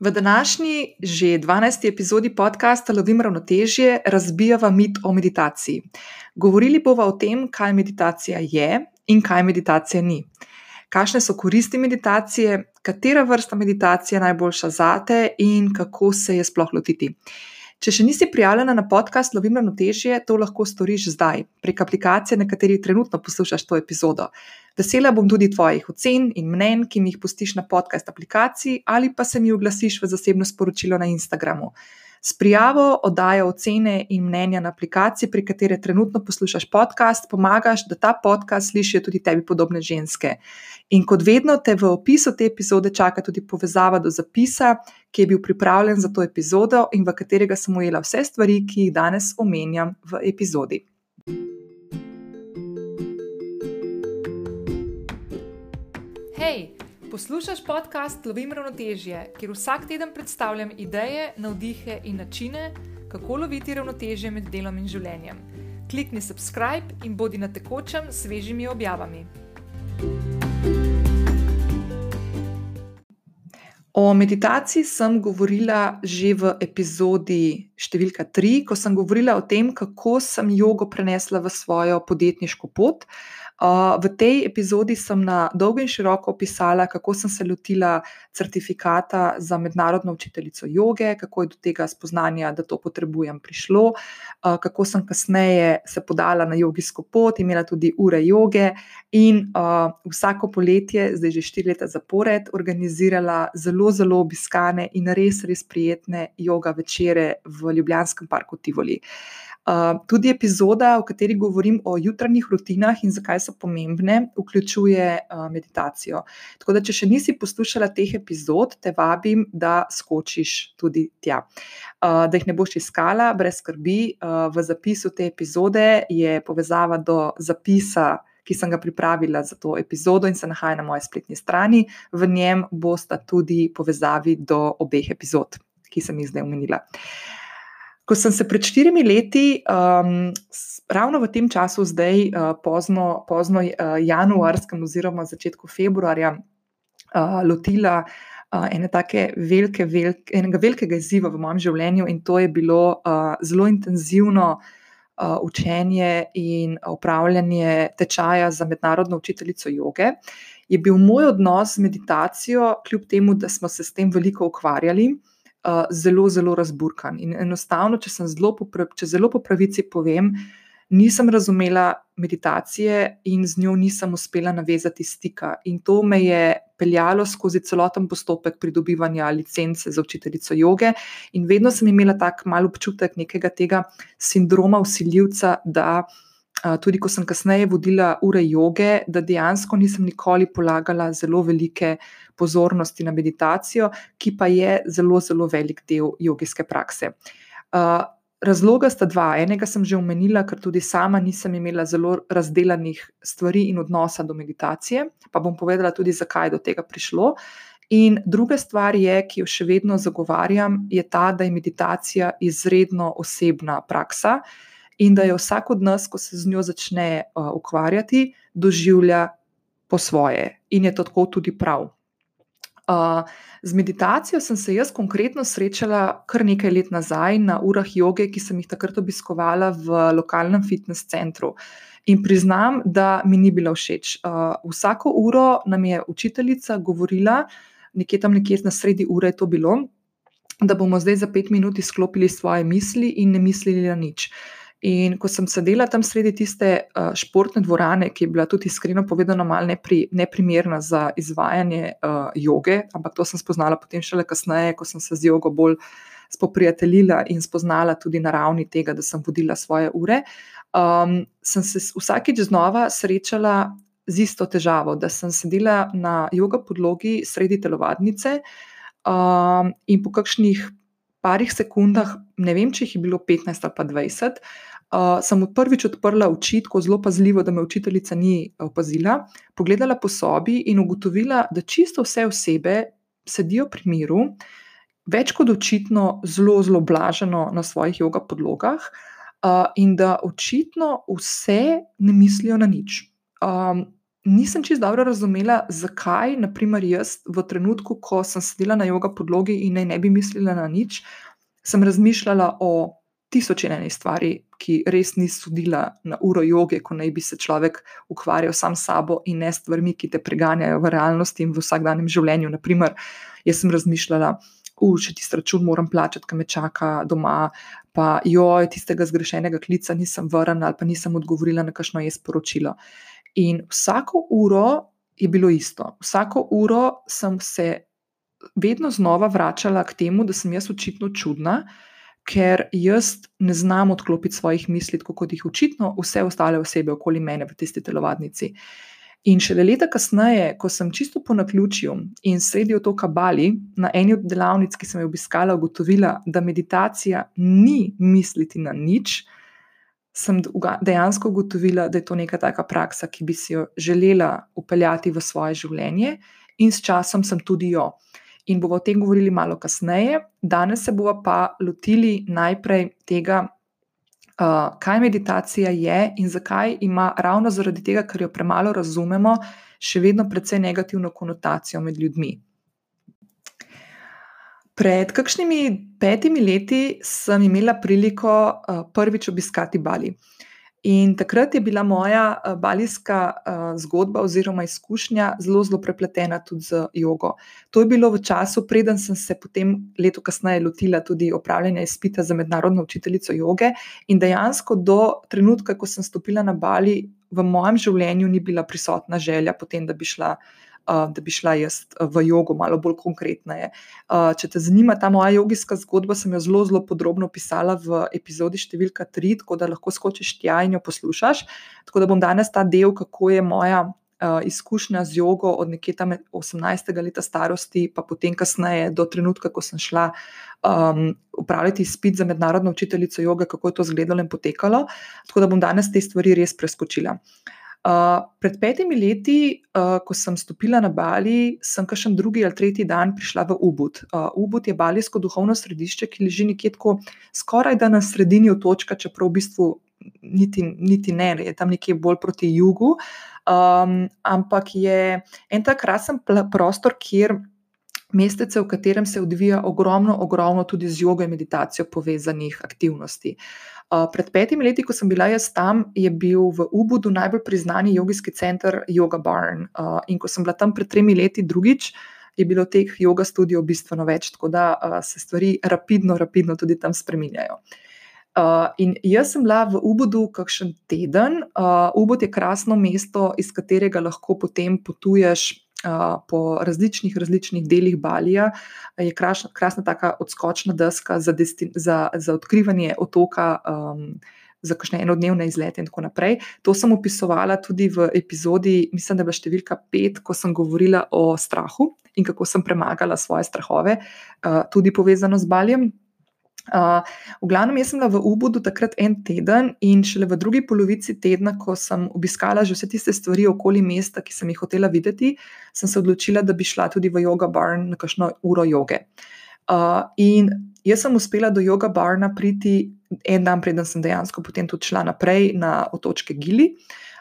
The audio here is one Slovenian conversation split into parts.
V današnji, že 12. epizodi podcasta Lovim ravnotežje, razbijava mit o meditaciji. Govorili bomo o tem, kaj meditacija je in kaj meditacija ni. Kakšne so koristi meditacije, katera vrsta meditacije je najboljša zate in kako se je sploh lotiti. Če še nisi prijavljena na podcast Lovim ravnotežje, to lahko storiš zdaj, prek aplikacije, na kateri trenutno poslušaš to epizodo. Vesela bom tudi tvojih ocen in mnen, ki mi jih pustiš na podcast aplikaciji ali pa se mi oglasiš v zasebno sporočilo na Instagramu. S prijavo oddajo ocene in mnenja na aplikaciji, pri kateri trenutno poslušaš podcast, pomagaš, da ta podcast slišijo tudi tebi podobne ženske. In kot vedno, te v opisu te epizode čaka tudi povezava do zapisa, ki je bil pripravljen za to epizodo in v katerega sem ujela vse stvari, ki jih danes omenjam v epizodi. Hej! Poslušaj podcast Lovim ravnotežje, kjer vsak teden predstavljam ideje, navdihe in načine, kako loviti ravnotežje med delom in življenjem. Klikni subscribe in bodi na tekočem s svežimi objavami. O meditaciji sem govorila že v epizodi številka 3, ko sem govorila o tem, kako sem jogo prenesla v svojo podjetniško pot. V tej epizodi sem na dolgo in široko opisala, kako sem se lotila certifikata za mednarodno učiteljico joge, kako je do tega spoznanja, da to potrebujem, prišlo, kako sem kasneje se podala na jogijsko pot, imela tudi ure joge in vsako poletje, zdaj že štiri leta zapored, organizirala zelo, zelo obiskane in res, res prijetne joga večere v Ljubljanskem parku Tivoli tudi epizoda, v kateri govorim o jutranjih rutinah in zakaj so pomembne, vključuje uh, meditacijo. Tako da, če še nisi poslušala teh epizod, te vabim, da skočiš tudi tja. Uh, da jih ne boš iskala, brez skrbi. Uh, v zapisu te epizode je povezava do zapisa. Ki sem ga pripravila za to epizodo in se nahaja na moji spletni strani, v njem bosta tudi povezavi do obeh epizod, ki sem jih zdaj omenila. Ko sem se pred štirimi leti, um, ravno v tem času, zdaj uh, pozno, pozno uh, januarskem, oziroma začetku februarja, uh, lotila uh, ene take velike, velike, enega velikega izziva v mojem življenju, in to je bilo uh, zelo intenzivno uh, učenje in upravljanje tečaja za mednarodno učiteljico joge. Je bil moj odnos z meditacijo, kljub temu, da smo se s tem veliko ukvarjali uh, zelo, zelo razburkan. In enostavno, če, zelo prav, če zelo po pravici povem, nisem razumela meditacije in z njo nisem uspela navezati stika. In to me je peljalo skozi celoten postopek pridobivanja licence za učiteljico joge, in vedno sem imela tak mal občutek nekega tega sindroma usiljivca, da tudi ko sem kasneje vodila ure joge, da dejansko nisem nikoli polagala zelo velike pozornosti na meditacijo, ki pa je zelo, zelo velik del jogijske prakse. Razloga sta dva. Enega sem že omenila, ker tudi sama nisem imela zelo razdelanih stvari in odnosa do meditacije, pa bom povedala tudi, zakaj je do tega prišlo. In druga stvar je, ki jo še vedno zagovarjam, je ta, da je meditacija izredno osebna praksa in da je vsak od nas, ko se z njo začne uh, ukvarjati, doživlja po svoje in je tako tudi prav. Uh, z meditacijo sem se jaz konkretno srečala kar nekaj let nazaj na urah joge, ki sem jih takrat obiskovala v lokalnem fitness centru. In priznam, da mi ni bila všeč. Uh, vsako uro nam je učiteljica govorila, nekje tam, nekje na sredi ure je to bilo, da bomo zdaj za pet minut izklopili svoje misli in ne mislili na nič. Uh, In ko sem sedela tam sredi tiste uh, športne dvorane, ki je bila tudi iskreno povedano malo nepri, neprimerna za izvajanje uh, joge, ampak to sem spoznala potem šele kasneje, ko sem se z jogo bolj spoprijateljila in spoznala tudi na ravni tega, da sem vodila svoje ure, um, sem se vsakeč znova srečala z isto težavo, da sem sedela na jogo podlogi sredi telovadnice um, in po kakšnih parih sekundah, ne vem, če jih je bilo 15 ali pa 20, uh, sem prvič odprla oči, tako zelo pazljivo, da me učiteljica ni opazila, pogledala po sobi in ugotovila, da čisto vse osebe sedijo pri miru, več kot očitno zelo, zelo blaženo na svojih joga podlogah, uh, in da očitno vse ne mislijo na nič. Um, nisem čisto dobro razumela, zakaj, naprimer, jaz v trenutku, ko sem sedela na jogo podlogi in ne, ne bi mislila na nič, sem razmišljala o tisoč in eni stvari, ki res ni sodila na uro joge, ko naj bi se človek ukvarjal sam s sabo in ne s stvarmi, ki te preganjajo v realnosti in v vsakdanjem življenju. Naprimer, jaz sem razmišljala. Če ti račun moram plačati, ki me čaka doma, pa joj, tistega zgrešenega klica nisem vrnila, ali pa nisem odgovorila na kakšno je sporočilo. In vsako uro je bilo isto. Vsako uro sem se vedno znova vračala k temu, da sem jaz očitno čudna, ker jaz ne znam odklopiti svojih misli, tako kot jih očitno vse ostale osebe okoli mene v tisti telovadnici. In šele leta kasneje, ko sem čisto po naključju in sredi otoka Bali, na eni od delavnic, ki sem jo obiskala, ugotovila, da meditacija ni misliti na nič, sem dejansko ugotovila, da je to neka taka praksa, ki bi si jo želela upeljati v svoje življenje, in s časom sem tudi jo in bomo o tem govorili malo kasneje. Danes se bomo pa lotili najprej tega, uh, kaj meditacija je in zakaj ima ravno zaradi tega, ker jo premalo razumemo, še vedno precej negativno konotacijo med ljudmi. Pred kakšnimi petimi leti sem imela priliko uh, prvič obiskati Bali. In takrat je bila moja uh, balijska uh, zgodba oziroma izkušnja zelo, zelo prepletena tudi z jogo. To je bilo v času, preden sem se potem leto kasneje lotila tudi opravljanja izpita za mednarodno učiteljico joge. In dejansko do trenutka, ko sem stopila na Bali, v mojem življenju ni bila prisotna želja potem, da bi šla da bi šla jaz v jogo, malo bolj konkretneje. Če te zanima ta moja jogijska zgodba, sem jo zelo, zelo podrobno opisala v epizodi številka 3, tako da lahko skočiš tja in jo poslušaš. Tako da bom danes ta del, kako je moja. Izkušnja z jogo od nekje tam 18. leta starosti, pa potem kasneje, do trenutka, ko sem šla um, upravljati izpit za mednarodno učiteljico joge, kako je to izgledalo in potekalo. Tako da bom danes te stvari res preskočila. Uh, pred petimi leti, uh, ko sem stopila na Bali, sem kašen drugi ali tretji dan prišla v Ubud. Uh, Ubud je balijsko duhovno središče, ki leži nekje tako skoraj da na sredini otočka, čeprav v bistvu niti, niti ne, je tam nekje bolj proti jugu. Um, ampak je en tak krasen prostor, kjer. Mestece, v katerem se odvija ogromno, ogromno tudi z jogo in meditacijo povezanih aktivnosti. Uh, pred petimi leti, ko sem bila jaz tam, je bil v Ubudu najbolj priznani jogijski center Yoga Barn. Uh, in ko sem bila tam pred tremi leti drugič, je bilo teh yoga studijev bistveno več, tako da uh, se stvari rapidno, rapidno tudi tam spreminjajo. Uh, in jaz sem bila v Ubudu kakšen teden. Uh, Ubud je krasno mesto, iz katerega lahko potem potuješ po različnih, različnih delih Balija, je krasna, krasna taka odskočna deska za, destin, za, za odkrivanje otoka. Um, Za kakšne enodnevne izlete, in tako naprej. To sem opisovala tudi v epizodi, mislim, da je bila številka pet, ko sem govorila o strahu in kako sem premagala svoje strahove, uh, tudi povezano z baljem. Uh, v glavnem, jaz sem bila v Ubudu takrat en teden in šele v drugi polovici tedna, ko sem obiskala že vse tiste stvari okoli mesta, ki sem jih hotela videti, sem se odločila, da bi šla tudi v yoga barn na kakšno uro joge. Uh, in jaz sem uspela do yoga barna priti en dan, preden sem dejansko potem tudi šla naprej na otočke Gili.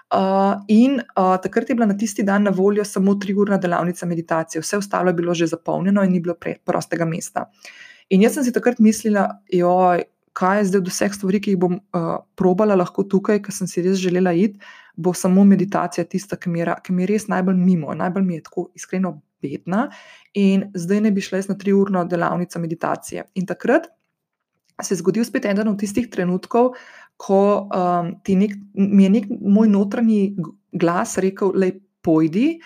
Uh, in uh, takrat je bila na tisti dan na voljo samo tri urna delavnica meditacije, vse ostalo je bilo že zapolnjeno in ni bilo prostega mesta. Uh, In jaz sem si takrat mislila, joj, kaj je zdaj od vseh stvari, ki jih bom uh, probala lahko tukaj, ker sem si res želela iti, bo samo meditacija tista, ki mi, je, ki mi je res najbolj mimo, najbolj mi je tako iskreno bedna. In zdaj ne bi šla na tri urno delavnico meditacije. In takrat se je zgodil spet eden od tistih trenutkov, ko um, nek, mi je nek moj notranji glas rekel, le pojdi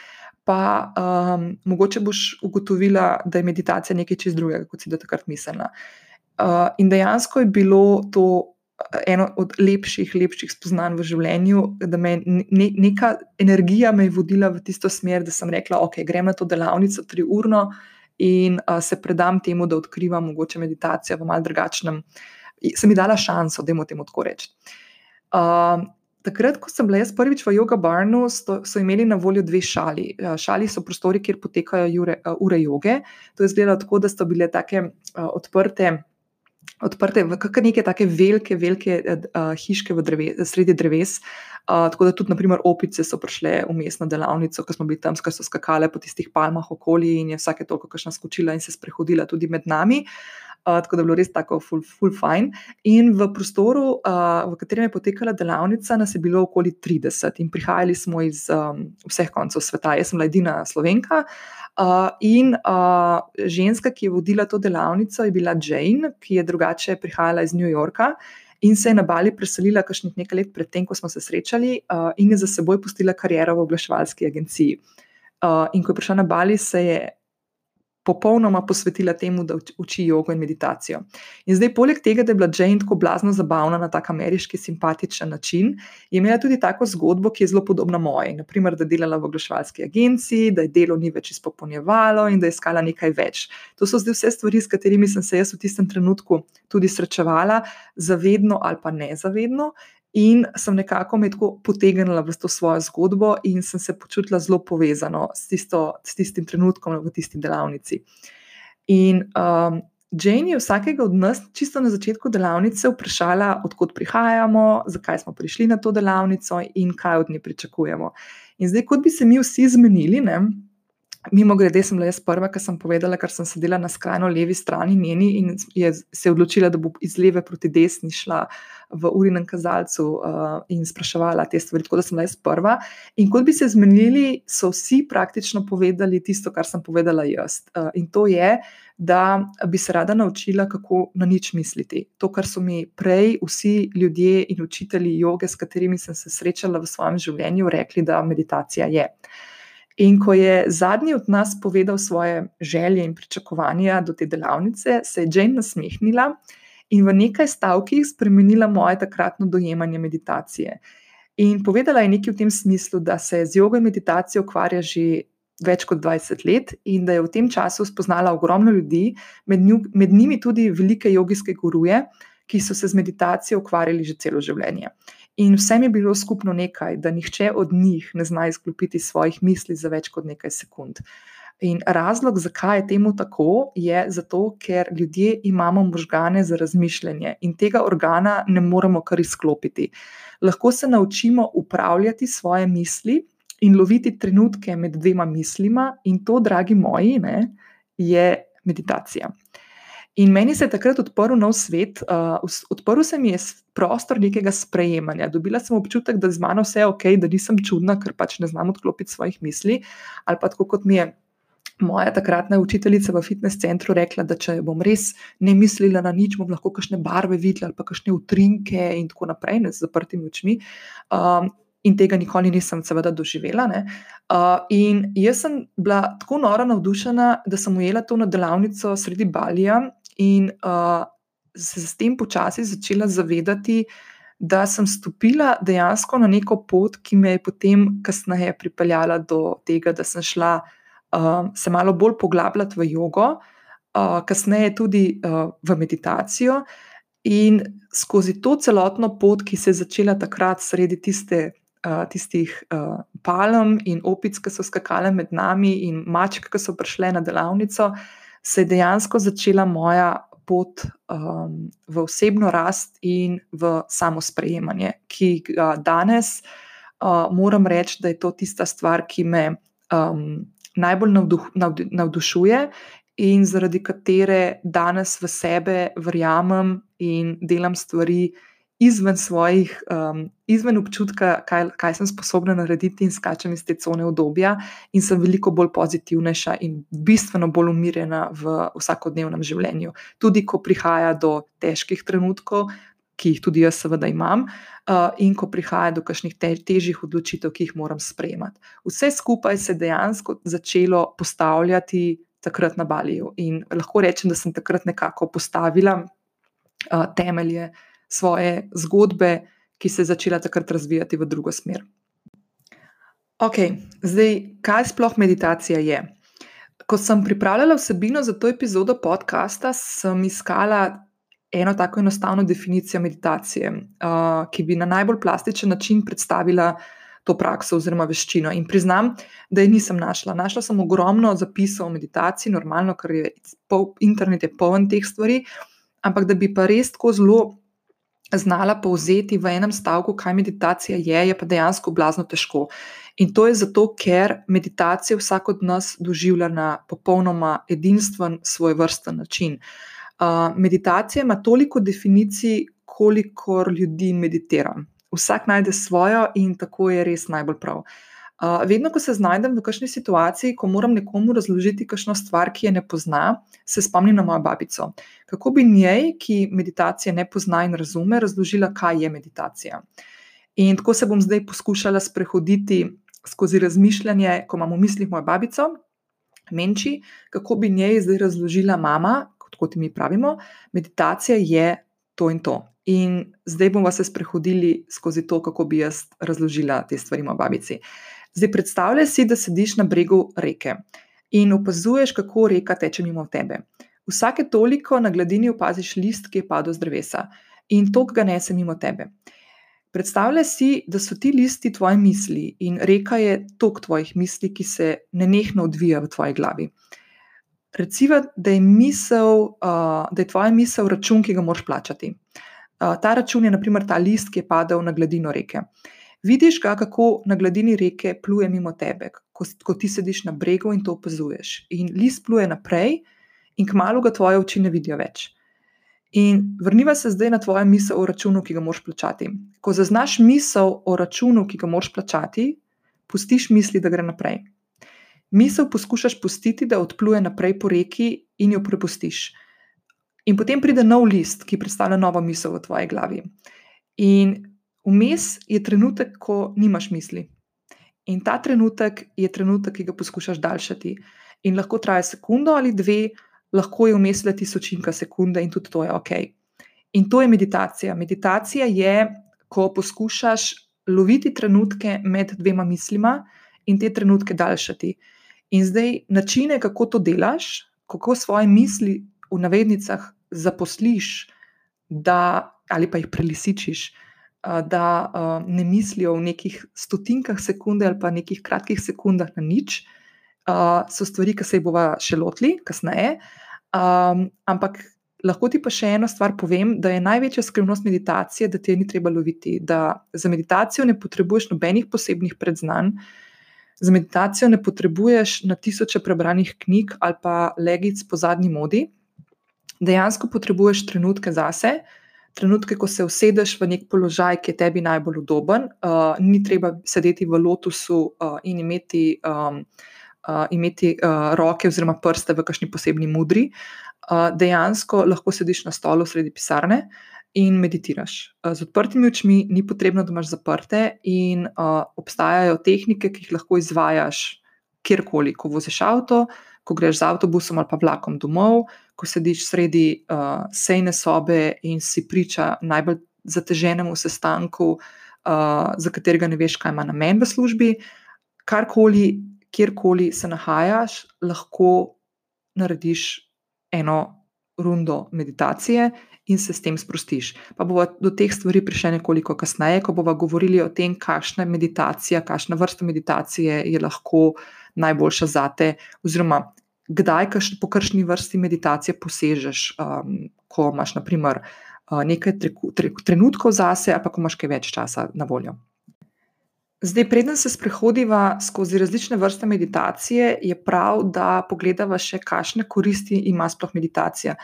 pa um, mogoče boš ugotovila, da je meditacija nekaj čist drugega, kot si do takrat mislila. Uh, in dejansko je bilo to uh, eno od lepših, lepših spoznanj v življenju, da me ne, neka energija me je vodila v tisto smer, da sem rekla, ok, grem na to delavnico tri urno in uh, se predam temu, da odkrivam mogoče meditacijo v mal drugačnem. Sem mi dala šanso, da jim o tem tako rečem. Uh, Takrat, ko sem bila jaz prvič v Yoga Barnu, so, so imeli na voljo dve šali. Ja, šali so prostori, kjer potekajo jure, uh, ure joge. To je izgledalo tako, da so bile tako uh, odprte odprte, kar neke take velike, velike uh, hiške v dreve, sredi dreves. Uh, tako da tudi, naprimer, opice so prišle vmes na delavnico, ko smo bili tam, ker so skakale po tistih palmah okoli in je vsake toliko kašna skočila in se sprehodila tudi med nami. Tako da je bilo res tako, full, full fine. In v prostoru, uh, v katerem je potekala delavnica, nas je bilo okoli 30 in prihajali smo iz um, vseh koncev sveta. Jaz sem bila edina slovenka. Uh, in uh, ženska, ki je vodila to delavnico, je bila Jane, ki je drugače prihajala iz New Yorka in se je na Bali preselila kakšnih nekaj let predtem, ko smo se srečali, uh, in je za seboj pustila kariero v oglaševalski agenciji. Uh, in ko je prišla na Bali, se je popolnoma posvetila temu, da uči jogo in meditacijo. In zdaj, poleg tega, da je bila Jane tako blazno zabavna na tak ameriški simpatičen način, je imela tudi tako zgodbo, ki je zelo podobna moji. Naprimer, da je delala v oglaševalski agenciji, da je delo ni več izpopolnjevalo in da je iskala nekaj več. To so zdaj vse stvari, s katerimi sem se jaz v tistem trenutku tudi srečevala, zavedno ali pa nezavedno. In sem nekako me tako potegnila v to svojo zgodbo, in sem se počutila zelo povezano s, tisto, s tistim trenutkom v tisti delavnici. In um, Jane je vsakega od nas, čisto na začetku delavnice, vprašala, odkot prihajamo, zakaj smo prišli na to delavnico in kaj od nje pričakujemo. In zdaj, kot bi se mi vsi zmenili, ne, Mimo grede, sem bila jaz prva, ki sem povedala, ker sem sedela na skrajno levi strani njeni in je se odločila, da bo iz leve proti desni šla v urinem kazalcu uh, in spraševala te stvari. Tako da sem bila jaz prva. In kot bi se zmenili, so vsi praktično povedali tisto, kar sem povedala jaz. Uh, in to je, da bi se rada naučila, kako na nič misliti. To, kar so mi prej vsi ljudje in učitelji joge, s katerimi sem se srečala v svojem življenju, rekli, da meditacija je. In ko je zadnji od nas povedal svoje želje in pričakovanja do te delavnice, se je Jane nasmehnila in v nekaj stavkih spremenila moje takratno dojemanje meditacije. In povedala je nekaj v tem smislu, da se z jogo in meditacijo ukvarja že več kot 20 let in da je v tem času spoznala ogromno ljudi, med, nju, med njimi tudi velike jogijske guruje, ki so se z meditacijo ukvarjali že celo življenje. In vsem je bilo skupno nekaj, da nihče od njih ne zna izklopiti svojih misli za več kot nekaj sekund. In razlog, zakaj je temu tako, je zato, ker ljudje imamo možgane za razmišljanje in tega organa ne moremo kar izklopiti. Lahko se naučimo upravljati svoje misli in loviti trenutke med dvema mislima, in to, dragi moji, ne, je meditacija. In meni se je takrat odprl nov svet, uh, odprl se mi je prostor nekega sprejemanja. Dobila sem občutek, da z mano vse je ok, da nisem čudna, ker pač ne znam odklopiti svojih misli. Ali pa tako kot mi je moja takratna učiteljica v fitness centru rekla, da če bom res ne mislila na nič, bom lahko kakšne barve videla ali pa kakšne utrinke in tako naprej, ne z zaprtimi očmi. Um, In tega nikoli nisem, seveda, doživela. Uh, in jaz sem bila tako nora navdušena, da sem ujela to na delavnico sredi Balija, in uh, se s tem počasi začela zavedati, da sem stopila dejansko na neko pot, ki me je potem kasneje pripeljala do tega, da sem šla uh, se malo bolj poglabljati v jogo, uh, kasneje tudi uh, v meditacijo. In skozi to celotno pot, ki se je začela takrat, sredi tiste, uh, tistih uh, palm in opic, ki so skakale med nami, in mačke, ki so prišle na delavnico, se je dejansko začela moja pot um, v osebno rast in v samo sprejemanje, ki ga danes uh, moram reči, da je to tista stvar, ki me um, najbolj navduh, navdu, navdušuje in zaradi katere danes v sebe verjamem in delam stvari izven svojih, um, izven občutka, kaj, kaj sem sposobna narediti, in skačem iz te cone obdobja, in sem veliko bolj pozitivnejša in bistveno bolj umirjena v vsakodnevnem življenju. Tudi ko prihaja do težkih trenutkov, ki jih tudi jaz, seveda, imam, uh, in ko prihaja do kakšnih te, težjih odločitev, ki jih moram sprejemati. Vse skupaj se je dejansko začelo postavljati takrat na Baliju. In lahko rečem, da sem takrat nekako postavila uh, temelje svoje zgodbe, ki se je začela takrat razvijati v drugo smer. Ok, zdaj, kaj sploh meditacija je? Ko sem pripravljala vsebino za to epizodo podcasta, sem iskala eno tako enostavno definicijo meditacije, uh, ki bi na najbolj plastičen način predstavila to prakso oziroma veščino. In priznam, da je nisem našla. Našla sem ogromno zapisov o meditaciji, normalno, ker je pol, internet je poln teh stvari, ampak da bi pa res tako zelo znala povzeti v enem stavku, kaj meditacija je, je pa dejansko blazno težko. In to je zato, ker meditacijo vsak od nas doživlja na popolnoma edinstven, svoj vrsten način. Uh, meditacija ima toliko definicij, kolikor ljudi meditira. Vsak najde svojo in tako je res najbolj prav. Uh, vedno, ko se znajdem v kakšni situaciji, ko moram nekomu razložiti kakšno stvar, ki je ne pozna, se spomnim na mojo babico. Kako bi njej, ki meditacije ne pozna in razume, razložila, kaj je meditacija. In tako se bom zdaj poskušala sprehoditi skozi razmišljanje, ko imamo v mislih mojo babico, menči, kako bi njej zdaj razložila mama, kot, kot mi pravimo, meditacija je to in to. In zdaj bomo se sprehodili skozi to, kako bi jaz razložila te stvari moji babici. Zdaj predstavljaj si, da sediš na bregu reke in opazuješ, kako reka teče mimo tebe. Vsake toliko na gladini opaziš list, ki je padel z drevesa in tok ga nese mimo tebe. Predstavljaj si, da so ti listi tvoje misli in reka je tok tvojih misli, ki se nenehno odvija v tvoji glavi. Reciva, da je, misel, uh, da je tvoja misel račun, ki ga moraš plačati. Uh, ta račun je naprimer ta list, ki je padel na gladino reke. Vidiš ga, kako na gladini reke pluje mimo tebe, ko, ko ti sediš na bregu in to opazuješ. In list pluje naprej, in kmalo ga tvoje oči ne vidijo več. In vrniva se zdaj na tvojo misel o računu, ki ga moraš plačati. Ko zaznaš misel o računu, ki ga moraš plačati, pustiš misli, da gre naprej. Misel poskušaš pustiti, da odpluje naprej po reki in jo prepustiš. In potem pride nov list, ki predstavlja novo misel v tvoji glavi. In Vmes je trenutek, ko nimaš misli. In ta trenutek je trenutek, ki ga poskušaš daljšati. In lahko traja sekundo ali dve, lahko je vmes le tisočinka sekunde, in tudi to je ok. In to je meditacija. Meditacija je, ko poskušaš loviti trenutke med dvema mislima in te trenutke daljšati. In zdaj načine, kako to delaš, kako svoje misli v navednicah zaposliš, da, ali pa jih prelisičiš da ne mislijo v nekih stotinkah sekunde ali pa nekih kratkih sekundah na nič, so stvari, ki se jih bova še lotili kasneje. Ampak lahko ti pa še eno stvar povem, da je največja skrivnost meditacije, da te ni treba loviti. Da za meditacijo ne potrebuješ nobenih posebnih predznanj. Za meditacijo ne potrebuješ na tisoče prebranih knjig ali pa legic po zadnji modi. Dejansko potrebuješ trenutke zase, uh, trenutke, ko se usedeš v nek položaj, ki je tebi najbolj udoben, uh, ni treba sedeti v lotusu uh, in imeti, um, uh, imeti uh, roke oziroma prste v kakšni posebni mudri. Uh, dejansko lahko sediš na stolu sredi pisarne in meditiraš. Uh, z odprtimi očmi ni potrebno, da imaš zaprte, in uh, obstajajo tehnike, ki jih lahko izvajaš kjerkoli, ko voziš avto ko greš z avtobusom ali pa vlakom domov, ko sediš sredi uh, sejne sobe in si priča najbolj zateženemu sestanku, uh, za katerega ne veš, kaj ima namen v službi. Karkoli, kjerkoli se nahajaš, lahko narediš eno rundo meditacije in se s tem sprostiš. Pa bomo do teh stvari prišli nekoliko kasneje, ko bomo govorili o tem, kakšna meditacija, kakšna vrsta meditacije je lahko najboljša za te, oziroma kdaj, kaš, po kakšni vrsti meditacije posežeš, um, ko imaš naprimer, uh, nekaj treku, tre, trenutkov zase, ali pa ko imaš kaj več časa na voljo. Zdaj, preden se sprehodiva skozi različne vrste meditacije, je prav, da pogledava še, kakšne koristi ima sploh meditacija.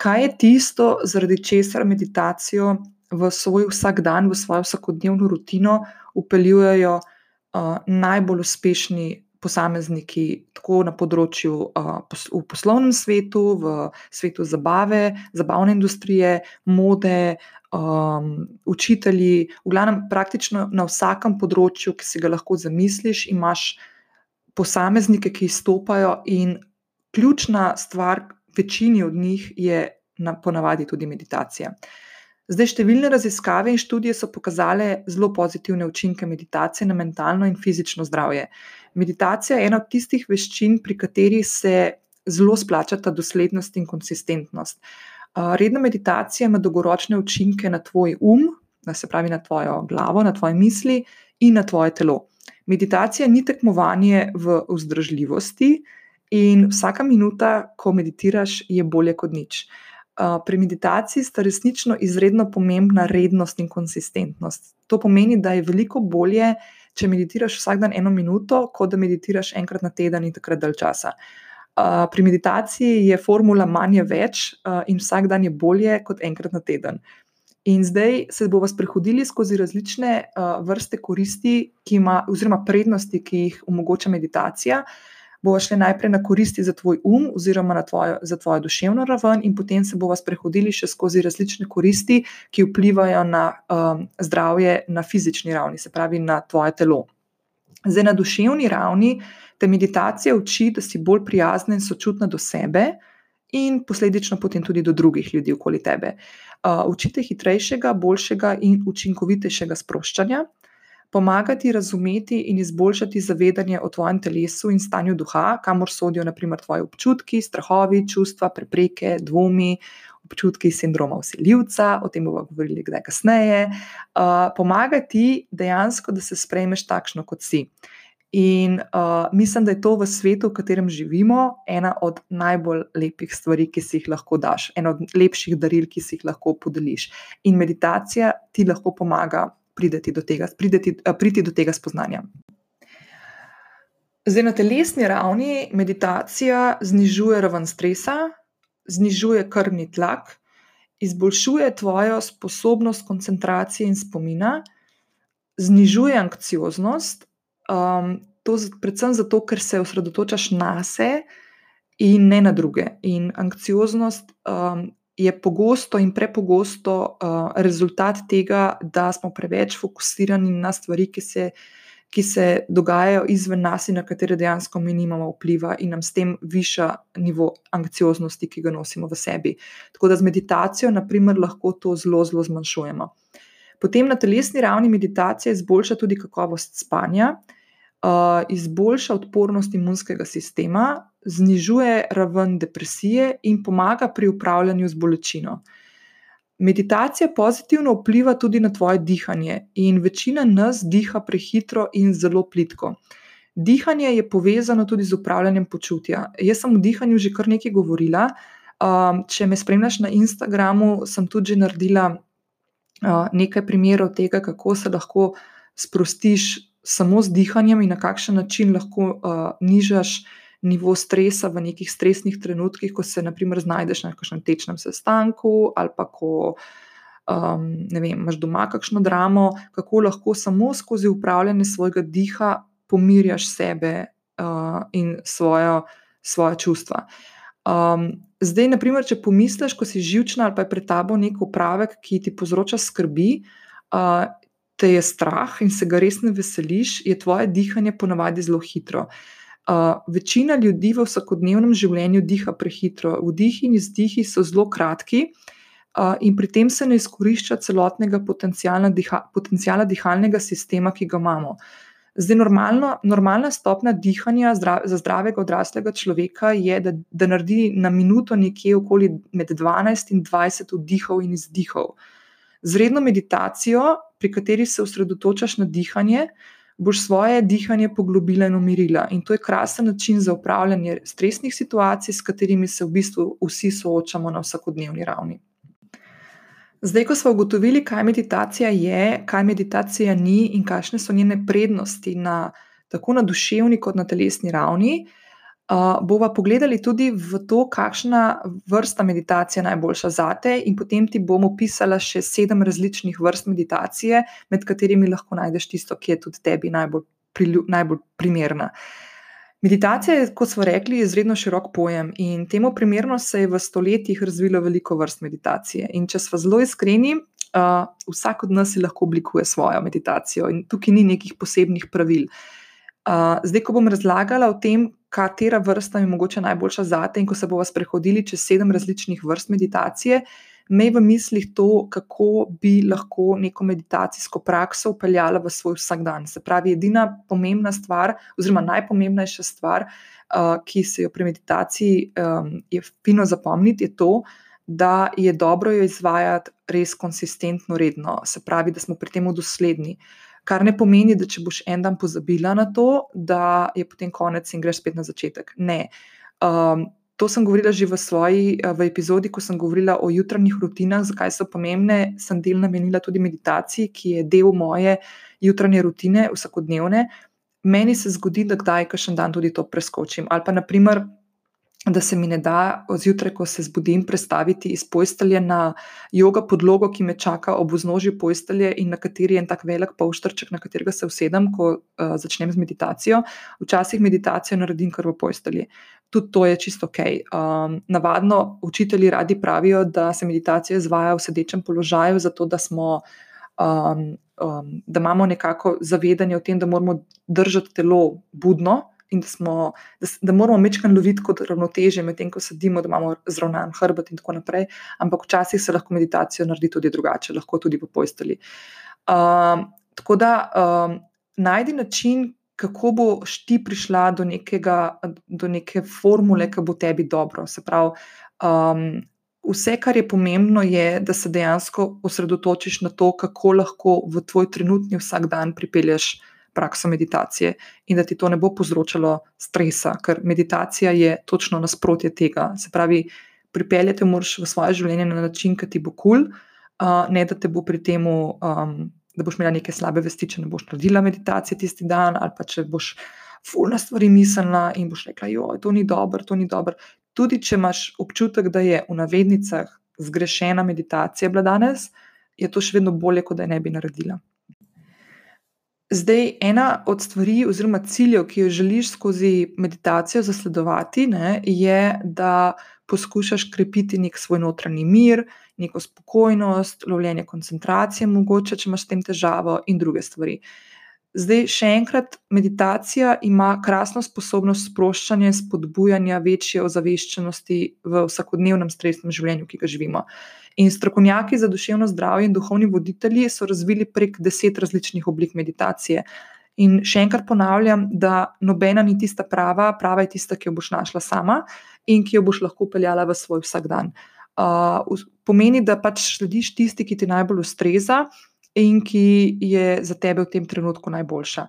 Kaj je tisto, zaradi česar meditacijo v svoj vsakdan, v svojo vsakodnevno rutino upeljujejo uh, najbolj uspešni posamezniki, tako na področju uh, pos v poslovnem svetu, v svetu zabave, zabavne industrije, mode, um, učitelji, v glavnem, praktično na vsakem področju, ki si ga lahko zamisliš, imaš posameznike, ki izstopajo, in ključna stvar, večini od njih, je na, ponavadi tudi meditacija. Zdaj, številne raziskave in študije so pokazale zelo pozitivne učinke meditacije na mentalno in fizično zdravje. Meditacija ena od tistih veščin, pri kateri se zelo splačata doslednost in konsistentnost. Redna meditacija ima dolgoročne učinke na tvoj um, se pravi na tvojo glavo, na tvoje misli in na tvoje telo. Meditacija ni tekmovanje v vzdržljivosti, in vsaka minuta, ko meditiraš, je bolje kot nič. pri meditaciji sta resnično izredno pomembna rednost in konsistentnost. To pomeni, da je veliko bolje, če meditiraš vsak dan eno minuto, kot da meditiraš enkrat na teden in takrat dalj časa. Uh, pri meditaciji je formula manj je več uh, in vsak dan je bolje kot enkrat na teden. In zdaj se bomo sprehodili skozi različne uh, vrste koristi, ima, oziroma prednosti, ki jih omogoča meditacija. Bomo šli najprej na koristi za tvoj um, oziroma tvojo, za tvojo duševno raven, in potem se bomo sprehodili še skozi različne koristi, ki vplivajo na um, zdravje na fizični ravni, se pravi na tvoje telo. Zdaj, na duševni ravni te meditacija uči, da si bolj prijazna in sočutna do sebe, in posledično potem tudi do drugih ljudi okoli tebe. Uh, učite hitrejšega, boljšega in učinkovitejšega sproščanja, pomagati razumeti in izboljšati zavedanje o tvojem telesu in stanju duha, kamor sodijo naprimer tvoji občutki, strahovi, čustva, prepreke, dvomi. Občutki sindroma usiljivca, o tem bomo govorili kdaj kasneje, uh, pomagati dejansko, da se sprejmeš takšno, kot si. In uh, mislim, da je to v svetu, v katerem živimo, ena od najbolj lepih stvari, ki si jih lahko daš, ena od lepših daril, ki si jih lahko podeliš. In meditacija ti lahko pomaga priti do tega, priti, uh, priti do tega spoznanja. Zdaj, na telesni ravni meditacija znižuje raven stresa, znižuje krvni tlak, izboljšuje tvojo sposobnost koncentracije in spomina, znižuje anksioznost. Um, to je predvsem zato, ker se osredotočaš na sebe in ne na druge. In anksioznost um, je pogosto in prepogosto uh, rezultat tega, da smo preveč fokusirani na stvari, ki se, ki se dogajajo izven nas in na katere dejansko mi nimamo vpliva, in nam s tem viša nivo anksioznosti, ki ga nosimo v sebi. Tako da z meditacijo, naprimer, lahko to zelo, zelo zmanjšujemo. Potem na telesni ravni meditacija izboljša tudi kakovost spanja, izboljša odpornost imunskega sistema, znižuje raven depresije in pomaga pri upravljanju z bolečino. Meditacija pozitivno vpliva tudi na tvoje dihanje, in večina nas diha prehitro in zelo plitko. Dihanje je povezano tudi z upravljanjem počutja. Jaz sem o dihanju že kar nekaj govorila. Če me spremljaš na Instagramu, sem tudi naredila nekaj primerov tega, kako se lahko sprostiš samo z dihanjem in na kakšen način lahko uh, nižaš nivo stresa v nekih stresnih trenutkih, ko se naprimer znajdeš na kakšnem tečnem sestanku ali pa ko um, vem, imaš doma kakšno dramo, kako lahko samo skozi upravljanje svojega diha pomirjaš sebe uh, in svojo, svoje čustva. Um, zdaj, naprimer, če pomisliš, ko si živčna ali pa je pred tabo nek upravek, ki ti povzroča skrbi, uh, te je strah in se ga res ne veseliš, je tvoje dihanje ponavadi zelo hitro. Uh, večina ljudi v vsakodnevnem življenju diha prehitro, vdihi in izdihi so zelo kratki, uh, in pri tem se ne izkorišča celotnega potencijala, diha, potencijala dihalnega sistema, ki ga imamo. Zdaj, normalno, normalna stopna dihanja zdrav, za zdravega odraslega človeka je, da, da naredi na minuto nekje okoli med 12 in 20 vdihov in izdihov. Z redno meditacijo pri kateri se osredotočaš na dihanje, boš svoje dihanje poglobila in umirila. In to je krasen način za upravljanje stresnih situacij, s katerimi se v bistvu vsi soočamo na vsakodnevni ravni. Zdaj, ko smo ugotovili, kaj meditacija je, kaj meditacija ni in kakšne so njene prednosti na, tako na duševni kot na telesni ravni, Uh, bova pogledali tudi v to, kakšna vrsta meditacije je najboljša za te, in potem ti bomo pisala še sedem različnih vrst meditacije, med katerimi lahko najdeš tisto, ki je tudi tebi najbolj, prilju, najbolj primerna. Meditacija je, kot smo rekli, izredno širok pojem in temu primerno se je v stoletjih razvilo veliko vrst meditacije. In če smo zelo iskreni, uh, vsak od nas lahko oblikuje svojo meditacijo in tukaj ni nekih posebnih pravil. Uh, zdaj, ko bom razlagala o tem, katera vrsta je mogoče najboljša za te. In ko se bomo sprehodili čez sedem različnih vrst meditacije, me v mislih to, kako bi lahko neko meditacijsko prakso upeljala v svoj vsakdan. Se pravi, edina pomembna stvar, oziroma najpomembnejša stvar, uh, ki se jo pri meditaciji um, je fino zapomniti, je to. Da je dobro jo izvajati res konsistentno, redno, se pravi, da smo pri tem dosledni. Kar ne pomeni, da če boš en dan pozabila na to, da je potem konec in greš spet na začetek. Ne. Um, to sem govorila že v svoji v epizodi, ko sem govorila o jutranjih rutinah, zakaj so pomembne. Sem del namenila tudi meditaciji, ki je del moje jutranje rutine, vsakodnevne. Meni se zgodi, da kdaj, kakšen dan tudi to preskočim. Ali pa, naprimer, da se mi ne da zjutraj, ko se zbudim, predstaviti iz postelje na jogo podlogo, ki me čaka ob vznožju postelje in na kateri je en tak velik polštrček, na katerega se usedem, ko uh, začnem z meditacijo. Včasih meditacijo naredim kar v postelji. Tudi to je čisto ok. Um, navadno učitelji radi pravijo, da se meditacija izvaja v sedečem položaju, zato da smo. Um, um, da imamo nekako zavedanje o tem, da moramo držati telo budno, in da, smo, da, da moramo mečkaj loviti kot ravnoteže, medtem ko sedimo, da imamo zravnan hrbet in tako naprej. Ampak včasih se lahko meditacijo naredi tudi drugače, lahko tudi po posteli. Um, tako da um, najdi način, kako boš ti prišla do, nekega, do neke formule, ki bo tebi dobro. Se pravi, um, vse, kar je pomembno, je, da se dejansko osredotočiš na to, kako lahko v tvoj trenutni vsak dan pripelješ prakso meditacije in da ti to ne bo povzročalo stresa, ker meditacija je točno nasprotje tega. Se pravi, pripeljati moraš v svoje življenje na način, ki ti bo kul, cool, uh, ne da te bo pri tem, um, da boš imela neke slabe vesti, če ne boš naredila meditacije tisti dan, ali pa če boš fulna stvari mislila in boš rekla, da to ni dobro, to ni dobro. Tudi če imaš občutek, da je v navednicah zgrešena meditacija bila danes, je to še vedno bolje, kot da je ne bi naredila. Zdaj, ena od stvari, oziroma ciljev, ki jo želiš skozi meditacijo zasledovati, ne, je, da poskušaš krepiti nek svoj notranji mir, neko spokojnost, lovljenje koncentracije, mogoče, če imaš s tem težavo, in druge stvari. Zdaj, še enkrat, meditacija ima krasno sposobnost sproščanja in spodbujanja večje ozaveščenosti v vsakodnevnem stresnem življenju, ki ga živimo. In strokovnjaki za duševno zdravje in duhovni voditelji so razvili prek deset različnih oblik meditacije. In še enkrat ponavljam, da nobena ni tista prava, prava je tista, ki jo boš našla sama in ki jo boš lahko peljala v svoj vsakdan. Uh, pomeni, da pač slediš tisti, ki ti najbolj ustreza in ki je za tebe v tem trenutku najboljša.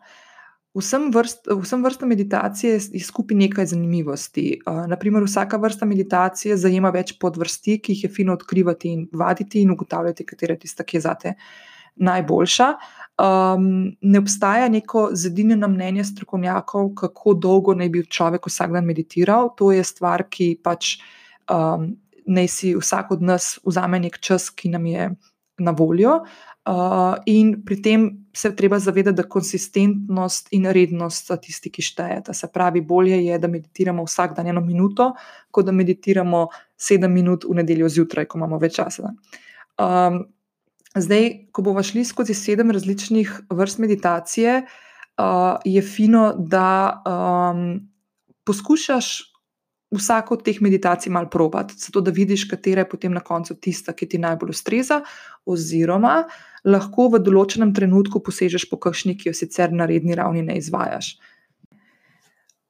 Vsem, vrst, vsem vrstam meditacije je skupaj nekaj zanimivosti. Uh, naprimer, vsaka vrsta meditacije zajema več podvrsti, ki jih je fino odkrivati in vaditi in ugotavljati, katera je tista, ki je zate najboljša. Um, ne obstaja neko zedinjeno mnenje strokovnjakov, kako dolgo naj bi človek vsak dan meditiral. To je stvar, ki pač um, naj si vsak od nas vzame nek čas, ki nam je na voljo. Uh, in pri tem se treba zavedati, da konsistentnost in rednost sta tisti, ki štejeta. Se pravi, bolje je, da meditiramo vsak dan eno minuto, kot da meditiramo sedem minut v nedeljo zjutraj, ko imamo več časa. Um, zdaj, ko bomo šli skozi sedem različnih vrst meditacije, uh, je fino, da um, poskušaš vsako od teh meditacij malo probati, zato da vidiš, katera je potem na koncu tista, ki ti najbolj ustreza, oziroma lahko v določenem trenutku posežeš po kakšni, ki jo sicer na redni ravni ne izvajaš.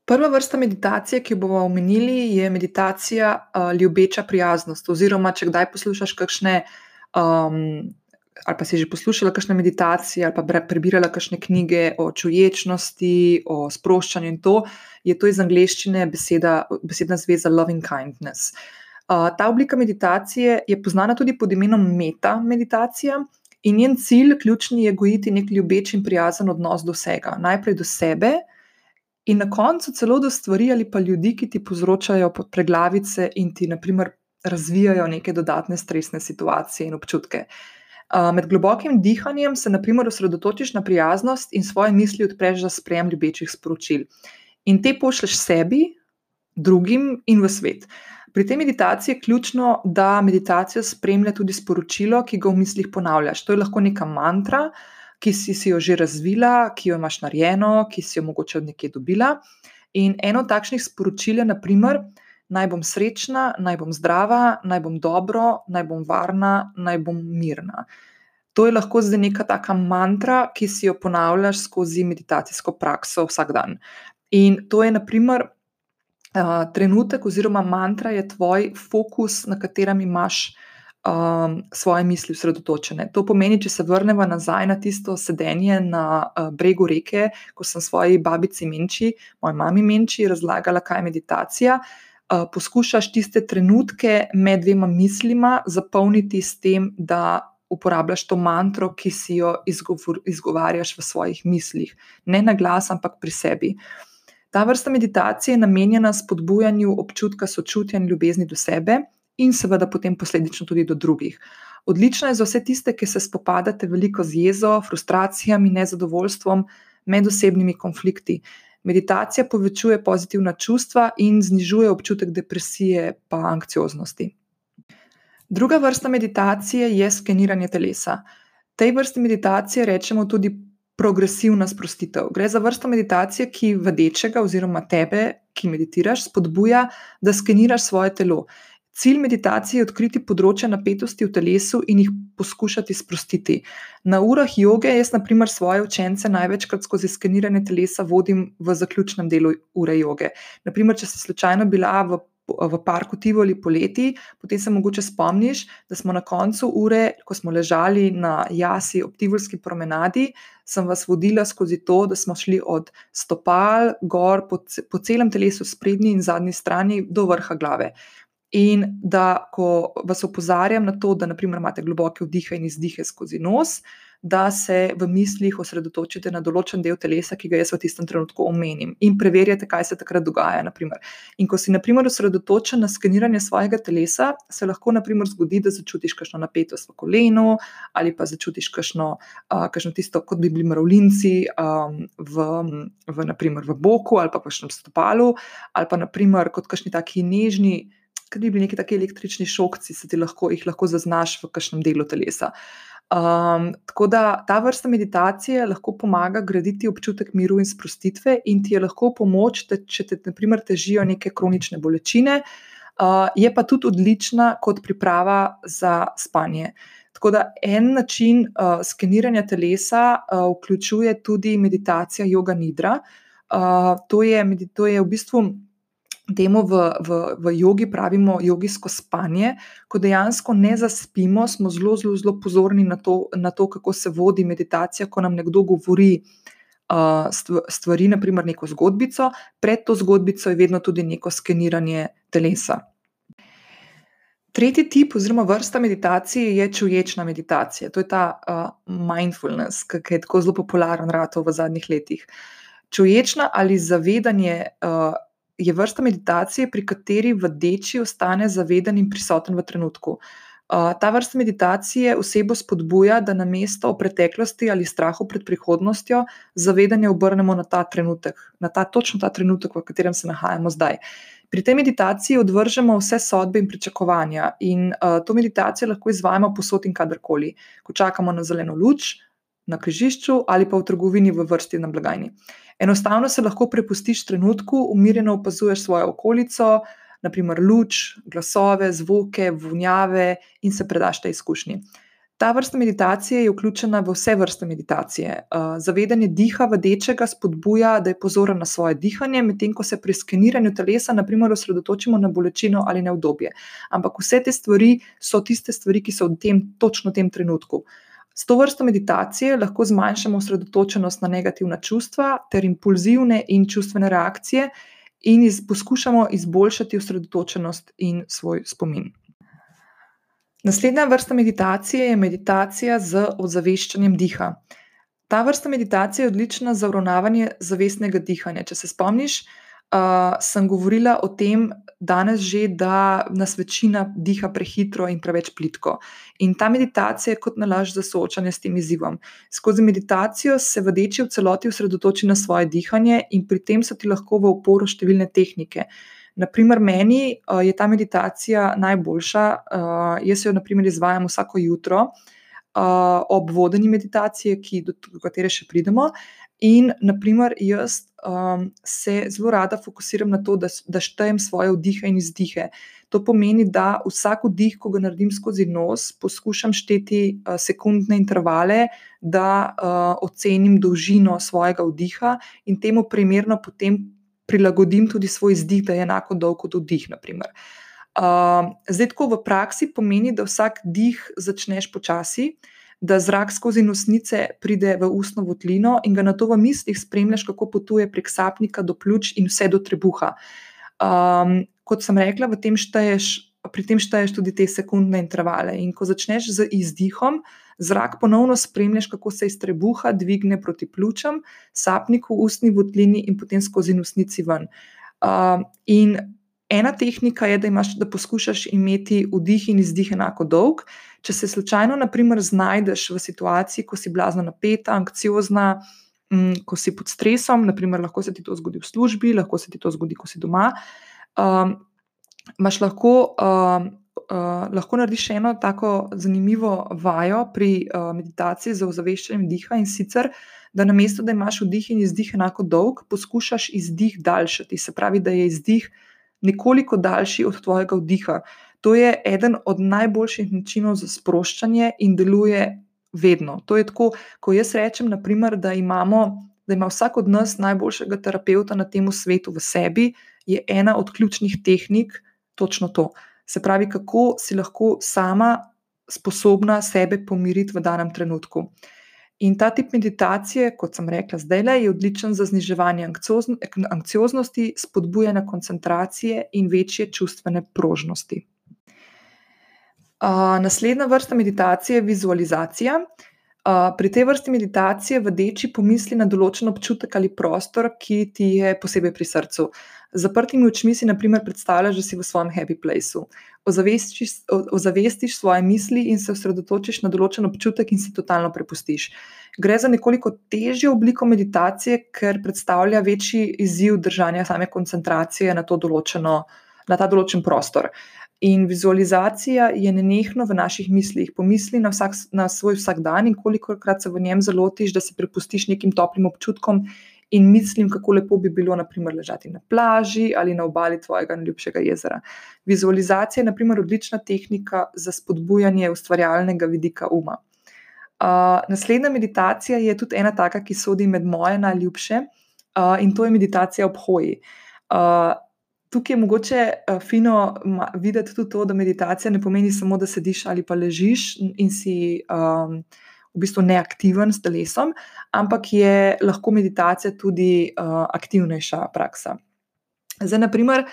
Prva vrsta meditacije, ki jo bomo omenili, je meditacija uh, ljubeča prijaznost. Oziroma, če kdaj poslušaš kakšne um, ali pa si že poslušala kakšne meditacije, ali pa prebirala kakšne knjige o čuječnosti, o sproščanju in to, je to iz angleščine beseda, besedna zveza loving kindness. Uh, ta oblika meditacije je poznana tudi pod imenom meta meditacija in njen cilj, ključni, je gojiti nek ljubeč in prijazen odnos do vsega. Najprej do sebe. In na koncu celo do stvari ali pa ljudi, ki ti povzročajo preglavice in ti, naprimer, razvijajo neke dodatne stresne situacije in občutke. Uh, Med globokim dihanjem se, na primer, osredotočiš na prijaznost in svoje misli odpreš za sprejem ljubečih sporočil. In te pošleš sebi, drugim in v svet. Pri tej meditaciji je ključno, da meditacijo spremlja tudi sporočilo, ki ga v mislih ponavljaš. To je lahko neka mantra, ki si, si jo že razvila, ki jo imaš narejeno, ki si jo mogoče od nekje dobila. In eno takšnih sporočil je, naprimer, naj bom srečna, naj bom zdrava, naj bom dobro, naj bom varna, naj bom mirna. To je lahko zdaj neka taka mantra, ki si jo ponavljaš skozi meditacijsko prakso vsak dan. In to je, naprimer, trenutek, oziroma mantra je tvoj fokus, na katerem imaš um, svoje misli usredotočene. To pomeni, če se vrnemo nazaj na tisto sedenje na uh, bregu reke, ko sem svoji babici Menči, moji mami Menči, razlagala, kaj je meditacija. uh, poskušaš tiste trenutke med dvema mislima zapolniti s tem, da uporabljaš to mantro, ki si jo izgovor, izgovarjaš v svojih mislih, ne na glas, ampak pri sebi. Ta vrsta meditacije je namenjena spodbujanju občutka sočutja in ljubezni do sebe, in seveda potem posledično tudi do drugih. Odlična je za vse tiste, ki se spopadate veliko z jezo, frustracijami, nezadovoljstvom, medosebnimi konflikti. Meditacija povečuje pozitivna čustva in znižuje občutek depresije in anksioznosti. Druga vrsta meditacije je skeniranje telesa. Tej vrsti meditacije rečemo tudi progresivna sprostitev. Gre za vrsto meditacije, ki vadečega oziroma tebe, ki meditiraš, spodbuja, da skeniraš svoje telo. Cilj meditacije je odkriti področje napetosti v telesu in jih poskušati sprostiti. Na urah joge jaz, na primer, svoje učence največkrat skozi skeniranje telesa vodim v zaključnem delu ure joge. Naprimer, če si slučajno bila v, v parku Tivoli poleti, potem se mogoče spomniš, da smo na koncu ure, ko smo ležali na jasi ob Tivolski promenadi, sem vas vodila skozi to, da smo šli od stopal gor po, po celem telesu, sprednji in zadnji strani, do vrha glave. In da, ko vas opozarjam na to, da naprimer, imate globoke vdihe in izdihe skozi nos, da se v mislih osredotočite na določen del telesa, ki ga jaz v tistem trenutku omenim, in preverjate, kaj se takrat dogaja. Naprimer. In ko si naprimer, osredotočen na skeniranje svojega telesa, se lahko naprimer, zgodi, da začutiš kakšno napetost v kolenu, ali pa začutiš kakšno, uh, kakšno tisto, kot bi bili mravljinci um, v, v, naprimer, v boku ali pa kakšnem stopalu, ali pa naprimer, kot kakšni taki nežni ker bi bili neki taki električni šokci, se ti lahko, jih lahko zaznaš v kakšnem delu telesa. Um, tako da ta vrsta meditacije lahko pomaga graditi občutek miru in sprostitve, in ti je lahko pomoč, da, če te, na primer, težijo neke kronične bolečine, uh, je pa tudi odlična kot priprava za spanje. Tako da en način uh, skeniranja telesa uh, vključuje tudi meditacija yoga nidra. Uh, to, je, to je v bistvu temu v, v, v jogi pravimo jogijsko spanje, ko dejansko ne zaspimo, smo zelo, zelo, zelo pozorni na to, na to, kako se vodi meditacija, ko nam nekdo govori. Stvari, naprimer, neko zgodbico, pred to zgodbico je vedno tudi neko skeniranje telesa. Tretji tip, oziroma vrsta meditacije, je čuječna meditacija. To je ta uh, mindfulness, ki je tako zelo popularen v zadnjih letih. Čuječna ali zavedanje uh, je vrsta meditacije, pri kateri vdeči ostane zaveden in prisoten v trenutku. Uh, ta vrsta meditacije osebo spodbuja, da na mesto o preteklosti ali strahu pred prihodnostjo zavedanje obrnemo na ta trenutek, na ta točno ta trenutek, v katerem se nahajamo zdaj. Pri tej meditaciji odvržemo vse sodbe in pričakovanja, in uh, to meditacijo lahko izvajamo posod in kadarkoli, ko čakamo na zeleno luč, na križišču ali pa v trgovini v vrsti na blagajni. Enostavno se lahko prepustiš trenutku, umirjeno opazuješ svojo okolico, naprimer luč, glasove, zvoke, vunjave in se predaš tej izkušnji. Ta vrsta meditacije je vključena v vse vrste meditacije. Zavedanje diha vadečega spodbuja, da je pozoren na svoje dihanje, medtem ko se pri skeniranju telesa, naprimer, osredotočimo na bolečino ali na obdobje. Ampak vse te stvari so tiste stvari, ki so v tem, točno v tem trenutku. S to vrsto meditacije lahko zmanjšamo osredotočenost na negativna čustva ter impulzivne in čustvene reakcije in iz, poskušamo izboljšati osredotočenost in svoj spomin. Naslednja vrsta meditacije je meditacija z ozaveščanjem diha. Ta vrsta meditacije je odlična za uravnavanje zavestnega dihanja. Če se spomniš, uh, sem govorila o tem danes že, da nas večina diha prehitro in preveč plitko. In ta meditacija je kot nalaž za soočanje s tem izzivom. Skozi meditacijo se vdeči v celoti osredotoči na svoje dihanje in pri tem so ti lahko v oporu številne tehnike. Naprimer, meni uh, je ta meditacija najboljša. Uh, jaz jo, naprimer, izvajam vsako jutro uh, ob vodeni meditaciji, ki, do katere še pridemo. In, naprimer, jaz um, se zelo rada fokusiram na to, da, da štejem svoje vdihe in izdihe. To pomeni, da vsak vdih, ko ga naredim skozi nos, poskušam šteti uh, sekundne intervale, da uh, ocenim dolžino svojega vdiha in temu primerno potem prilagodim tudi svoj izdih, da je enako dolg kot vdih. Uh, zdaj, tako v praksi pomeni, da vsak dih začneš počasi da zrak skozi nosnice pride v ustno votlino in ga na to v mislih spremljaš, kako potuje prek sapnika do pljuč in vse do trebuha. Um, kot sem rekla, tem šteješ, pri tem šteješ tudi te sekundne intervale. In ko začneš z izdihom, zrak ponovno spremljaš, kako se iz trebuha dvigne proti pljučem, sapniku, ustni votlini in potem skozi nosnici ven. Uh, in ena tehnika je, da, imaš, da poskušaš imeti vdih in izdih enako dolg. Če se slučajno, naprimer, znajdeš v situaciji, ko si blazno napeta, anksiozna, m, ko si pod stresom, naprimer, lahko se ti to zgodi v službi, lahko se ti to zgodi, ko si doma. Um, Máš lahko, uh, uh, lahko narediš eno tako zanimivo vajo pri uh, meditaciji za ozaveščanje diha in sicer, da na mesto, da imaš vdih in izdih enako dolg, poskušaš izdih daljšati. Se pravi, da je izdih nekoliko daljši od tvojega vdiha. To je eden od najboljših načinov za sproščanje in deluje vedno. To je tako, ko jaz rečem, naprimer, da, imamo, da ima vsak od nas najboljšega terapeuta na tem svetu v sebi, je ena od ključnih tehnik točno to. Se pravi, kako si lahko sama sposobna sebe pomiriti v danem trenutku. In ta tip meditacije, kot sem rekla zdaj, le, je odličen za zniževanje anksioznosti, spodbujanje koncentracije in večje čustvene prožnosti. Uh, naslednja vrsta meditacije je vizualizacija. Uh, pri tej vrsti meditacije v deči pomisli na določen občutek ali prostor, ki ti je posebej pri srcu. Zaprtimi očmi si, na primer, predstavljaš, da si v svojem happy placeu. Ozavestiš, ozavestiš svoje misli in se osredotočiš na določen občutek in si totalno prepustiš. Gre za nekoliko težjo obliko meditacije, ker predstavlja večji izziv držanja same koncentracije na, določeno, na ta določen prostor. In vizualizacija je nenehno v naših mislih. Pomisli na, vsak, na svoj vsakdan in kolikokrat se v njem zalotiš, da se prepustiš nekim toplim občutkom in mislim, kako lepo bi bilo, naprimer, ležati na plaži ali na obali tvojega najljubšega jezera. Vizualizacija je, naprimer, odlična tehnika za spodbujanje ustvarjalnega vidika uma. Uh, naslednja meditacija je tudi ena taka, ki sodi med moje najljubše, uh, in to je meditacija ob hoji. Uh, tukaj je mogoče fino videti tudi to, da meditacija ne pomeni samo, da sediš ali pa ležiš in si. Um, v bistvu neaktiven s telesom, ampak je lahko meditacija tudi uh, aktivnejša praksa. Zdaj, naprimer,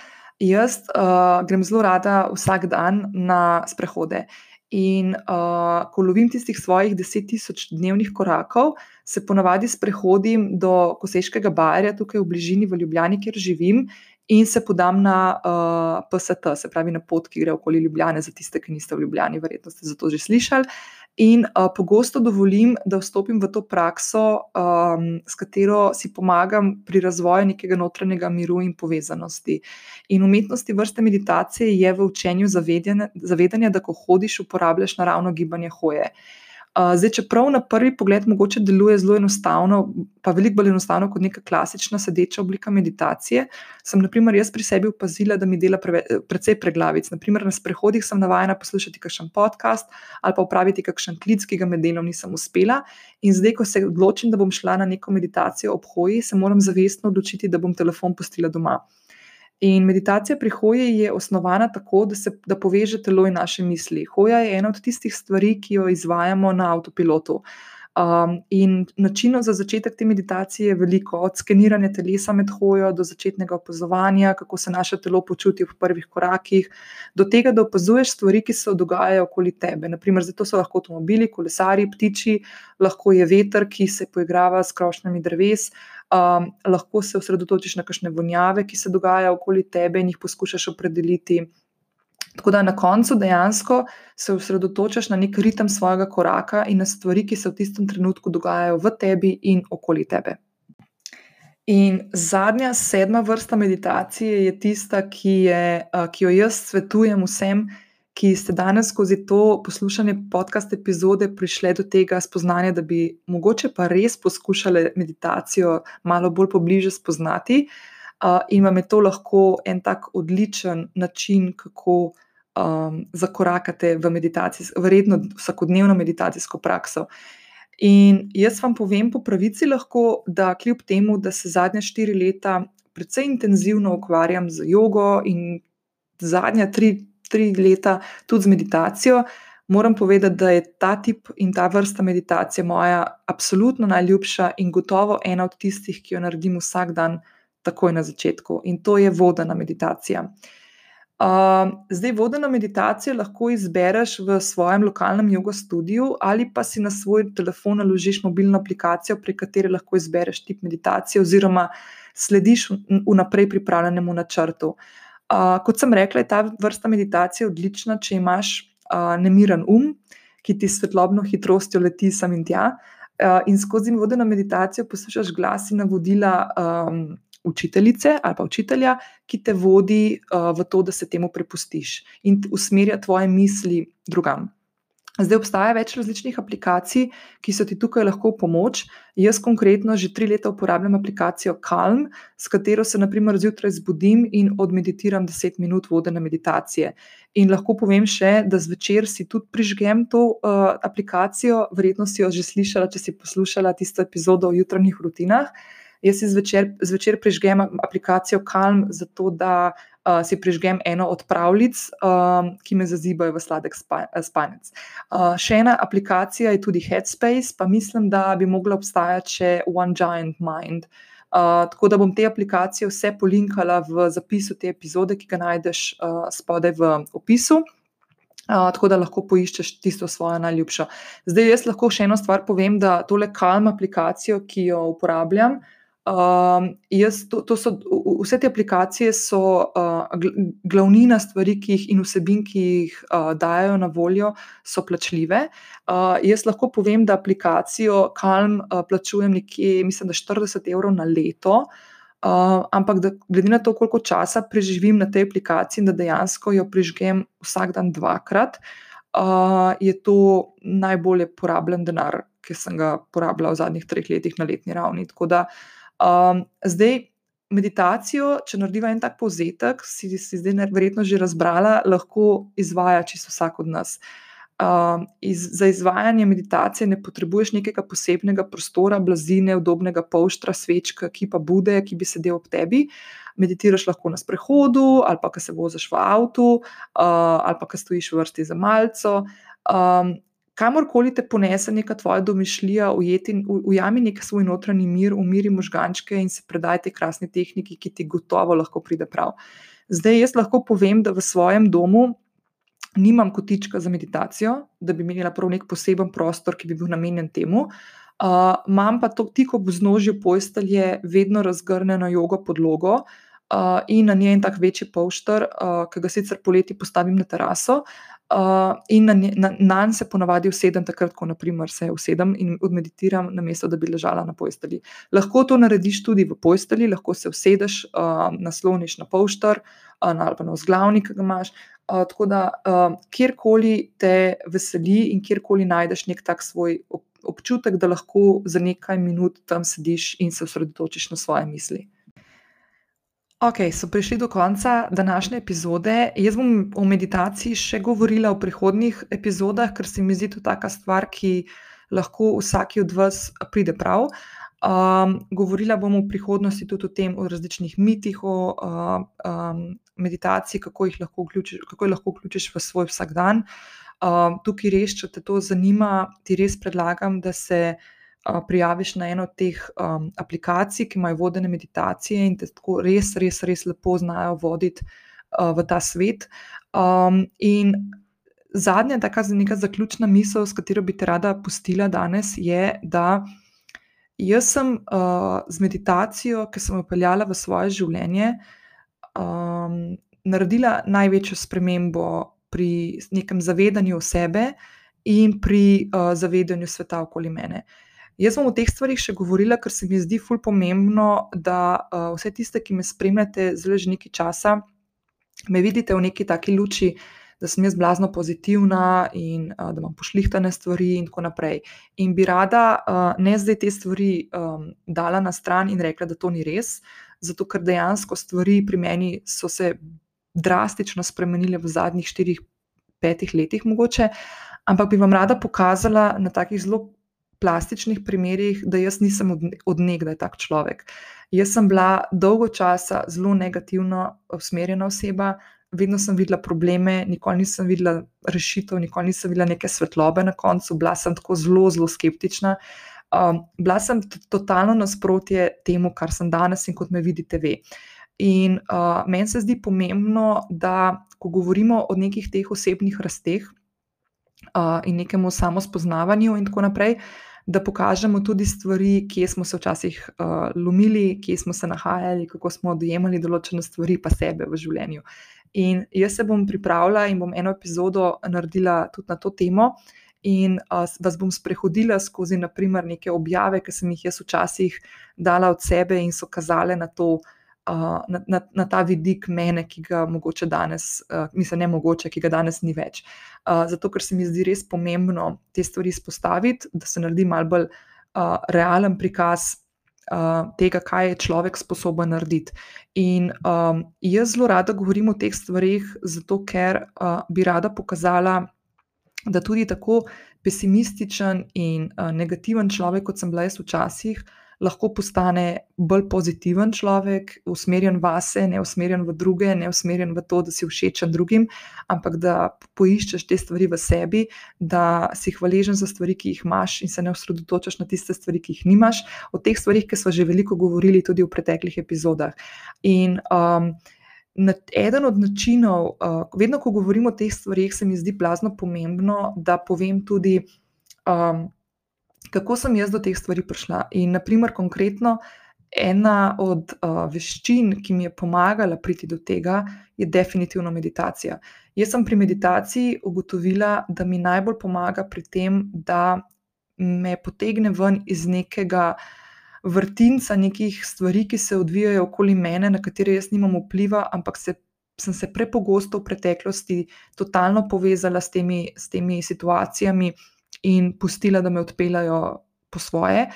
jaz uh, grem zelo rada vsak dan na sprehode. In uh, ko lovim tistih svojih 10.000 dnevnih korakov, se ponavadi sprehodim do Koseškega barja, tukaj v bližini v Ljubljani, kjer živim, in se podam na uh, PST, se pravi na pot, ki gre okoli Ljubljane, za tiste, ki niste v Ljubljani, verjetno ste za to že slišali. In uh, pogosto dovolim, da vstopim v to prakso, um, s katero si pomagam pri razvoju nekega notranjega miru in povezanosti. In umetnosti vrste meditacije je v učenju zavedanja, da ko hodiš, uporabljaš naravno gibanje hoje. Uh, Zdaj, čeprav na prvi pogled mogoče deluje zelo enostavno, pa veliko bolj enostavno kot neka klasična sedeča oblika meditacije, sem naprimer jaz pri sebi opazila, da mi dela preve, precej preglavic. Naprimer, na sprehodih sem navajena poslušati kakšen podcast ali pa upraviti kakšen klic, ki ga med delom nisem uspela. In zdaj, ko se odločim, da bom šla na neko meditacijo ob hoji, se moram zavestno odločiti, da bom telefon pustila doma. In meditacija pri hoji je osnovana tako, da se da poveže telo in naše misli. Hoja je ena od tistih stvari, ki jo izvajamo na avtopilotu. Um, in načinov za začetek te meditacije je veliko, od skeniranja telesa med hojo do začetnega opazovanja, kako se naše telo počuti v prvih korakih, do tega, da opazuješ stvari, ki se dogajajo okoli tebe. Naprimer, zato so lahko avtomobili, kolesari, ptiči, lahko je veter, ki se poigrava s krošnjami dreves, um, lahko se osredotočiš na kakšne vonjave, ki se dogajajo okoli tebe in jih poskušaš opredeliti. Tako da na koncu dejansko se osredotočaš na nek ritem svojega koraka in na stvari, ki se v tistem trenutku dogajajo v tebi in okoli tebe. In zadnja, sedma vrsta meditacije je tista, ki, je, ki jo jaz svetujem vsem, ki ste danes skozi to poslušanje podcast epizode prišli do tega spoznanja, da bi mogoče pa res poskušali meditacijo malo bolj pobliže spoznati. Uh, in vam je to lahko en tak odličen način, kako um, zakorakate v meditacijo, vredno vsakodnevno meditacijsko prakso. In jaz vam povem po pravici, lahko, da kljub temu, da se zadnja štiri leta precej intenzivno ukvarjam z jogo in zadnja tri tri leta tudi z meditacijo. Moram povedati, da je ta tip in ta vrsta meditacije moja absolutno najljubša in gotovo ena od tistih, ki jo naredim vsak dan, takoj na začetku. In to je vodena meditacija. Uh, zdaj, vodeno meditacijo lahko izbereš v svojem lokalnem yoga studiu, ali pa si na svoj telefon naložiš mobilno aplikacijo, prek katere lahko izbereš tip meditacije, oziroma slediš vnaprej pripravljenemu načrtu. Uh, kot sem rekla, je ta vrsta meditacije odlična, če imaš uh, nemiren um, ki ti svetlobno hitrostjo leti sem in tja. Uh, in skozi vodeno meditacijo poslušaš glas in navodila um, učiteljice ali pa učitelja, ki te vodi uh, v to, da se temu prepustiš in usmerja tvoje misli drugam. Zdaj obstaja več različnih aplikacij, ki so ti tukaj lahko v pomoč. Jaz konkretno že tri leta uporabljam aplikacijo Calm, s katero se naprimer zjutraj zbudim in odmeditiram 10 minut vodene meditacije. In lahko povem še, da zvečer si tudi prižgem to uh, aplikacijo, verjetno si jo že slišala, če si poslušala tisto epizodo o jutranjih rutinah. Jaz si zvečer, zvečer prižgem aplikacijo Calm, zato da uh, si prižgem eno od pravljic, um, ki me zazibajo v sladek spa, spanec. Uh, še ena aplikacija je tudi Headspace, pa mislim, da bi mogla obstajati še One Giant Mind. Uh, tako da bom te aplikacije vse polinkala v zapisu te epizode, ki ga najdeš uh, spodaj v opisu. Uh, tako da lahko poiščeš tisto svojo najljubšo. Zdaj, jaz lahko še eno stvar povem, da tole Calm aplikacijo, ki jo uporabljam, uh, Um, jaz, to, to so, vse te aplikacije so uh, glavnina stvari, ki jih in vsebin, ki jih uh, dajo na voljo, so plačljive. Uh, jaz lahko povem, da aplikacijo Calm uh, plačujem nekje, mislim, da 40 evrov na leto. Uh, ampak, da, glede na to, koliko časa preživim na tej aplikaciji, da dejansko jo prižgem vsak dan dvakrat, uh, je to najbolje porabljen denar, ki sem ga porabila v zadnjih treh letih na letni ravni. Tako da uh, Um, zdaj, meditacijo, če narediva en tak povzetek, si, si zdaj verjetno že razbrala, lahko izvaja čisto vsak od nas. Um, iz, za izvajanje meditacije ne potrebuješ nekega posebnega prostora, blazine, udobnega polštra, svečka, ki pa bude, ki bi sedel ob tebi. Meditiraš lahko na sprehodu, ali pa, ko se voziš v avtu, uh, ali pa, ko stojiš v vrsti za malce. Um, kamorkoli te ponese neka tvoja domišljija, ujeti, ujami nek svoj notranji mir, umiri možgančke in se predaj te krasni tehniki, ki ti gotovo lahko pride prav. Zdaj, jaz lahko povem, da v svojem domu nimam kotička za meditacijo, da bi imela prav nek poseben prostor, ki bi bil namenjen temu. Uh, imam pa to tik ob znožju postelje, vedno razgrnjeno jogo podlogo uh, in na njej en tak večji polšter, uh, ki ga sicer poleti postavim na teraso. Uh, Uh, in na, na, na njen se ponavadi usedem, takrat, ko naprimer, se usedem in odmeditiram, namesto da bi ležala na posteli. Lahko to narediš tudi v posteli, lahko se usedeš, uh, nasloniš na polštar uh, ali pa na vzglavnik, ki ga imaš. Uh, tako da, uh, kjerkoli te veseli in kjerkoli najdeš nek tak svoj občutek, da lahko za nekaj minut tam sediš in se osredotočiš na svoje misli. Ok, so prišli do konca današnje epizode. Jaz bom o meditaciji še govorila v prihodnjih epizodah, ker se mi zdi to taka stvar, ki lahko vsaki od vas pride prav. Um, govorila bom v prihodnosti tudi o tem, o različnih mitih o um, meditaciji, kako jih lahko vključiš, kako jih lahko vključiš v svoj vsakdan. Um, tukaj res, če te to zanima, ti res predlagam, da se prijaviš na eno od teh um, aplikacij, ki imajo vodene meditacije in te tako res, res, res lepo znajo voditi uh, v ta svet. Um, in zadnja, taka neka zaključna misel, s katero bi te rada pustila danes, je, da jaz sem uh, z meditacijo, ki sem jo peljala v svoje življenje, um, naredila največjo spremembo pri nekem zavedanju sebe. In pri uh, zavedanju sveta okoli mene. Uh, Jaz bom o teh stvarih še govorila, ker se mi zdi ful pomembno, da uh, vse tiste, ki me spremljate zelo že nekaj časa, me vidite v neki taki luči, da sem jaz blazno pozitivna in uh, da imam pošlihtane stvari in tako naprej. In bi rada uh, ne zdaj te stvari um, dala na stran in rekla, da to ni res, zato ker dejansko stvari pri meni so se drastično spremenile v zadnjih štirih, petih letih mogoče. Ampak bi vam rada pokazala na takih zelo plastičnih primerih, da jaz nisem odnegdaj tak človek. Jaz sem bila dolgo časa zelo negativno usmerjena oseba, vedno sem videla probleme, nikoli nisem videla rešitev, nikoli nisem videla neke svetlobe na koncu, bila sem tako zelo, zelo skeptična. Um, bila sem totalno nasprotje temu, kar sem danes in kot me vidite, ve. In uh, meni se zdi pomembno, da ko govorimo o nekih teh osebnih rasteh uh, in nekemu samospoznavanju, in tako naprej, da pokažemo tudi stvari, kje smo se včasih uh, lomili, kje smo se nahajali, kako smo dojemali določene stvari, pa sebe v življenju. In jaz se bom pripravila in bom eno epizodo naredila tudi na to temo. In uh, vas bom sprehodila skozi, naprimer, neke objave, ki sem jih jaz včasih dala od sebe in so kazale na, to, uh, na, na, na ta vidik mene, ki ga mogoče danes, uh, mislim, ne mogoče, ki ga danes ni več. Uh, zato, ker se mi zdi res pomembno te stvari izpostaviti, da se naredi mal bolj uh, realen prikaz uh, tega, kaj je človek sposoben narediti. In um, jaz zelo rada govorim o teh stvarih, zato ker uh, bi rada pokazala, da tudi tako pesimističen in uh, negativen človek, kot sem bila jaz včasih, uh, lahko postane bolj pozitiven človek, usmerjen vase, ne usmerjen v druge, ne usmerjen v to, da si všečen drugim, ampak da poiščeš te stvari v sebi, da si hvaležen za stvari, ki jih imaš, in se ne osredotočaš na tiste stvari, ki jih nimaš. O teh stvarih, ki smo že veliko govorili tudi v preteklih epizodah. In um, eden od načinov, uh, vedno, ko govorimo o teh stvarih, se mi zdi blazno pomembno, da povem tudi. Um, kako sem jaz do teh stvari prišla. In, naprimer, konkretno, ena od uh, veščin, ki mi je pomagala priti do tega, je definitivno meditacija. Jaz sem pri meditaciji ugotovila, da mi najbolj pomaga pri tem, da me potegne ven iz nekega vrtinca, nekih stvari, ki se odvijajo okoli mene, na katere jaz nimam vpliva, ampak se. Sem se prepogosto v preteklosti totalno povezala s temi, s temi situacijami, in pustila, da me odpeljajo po svoje.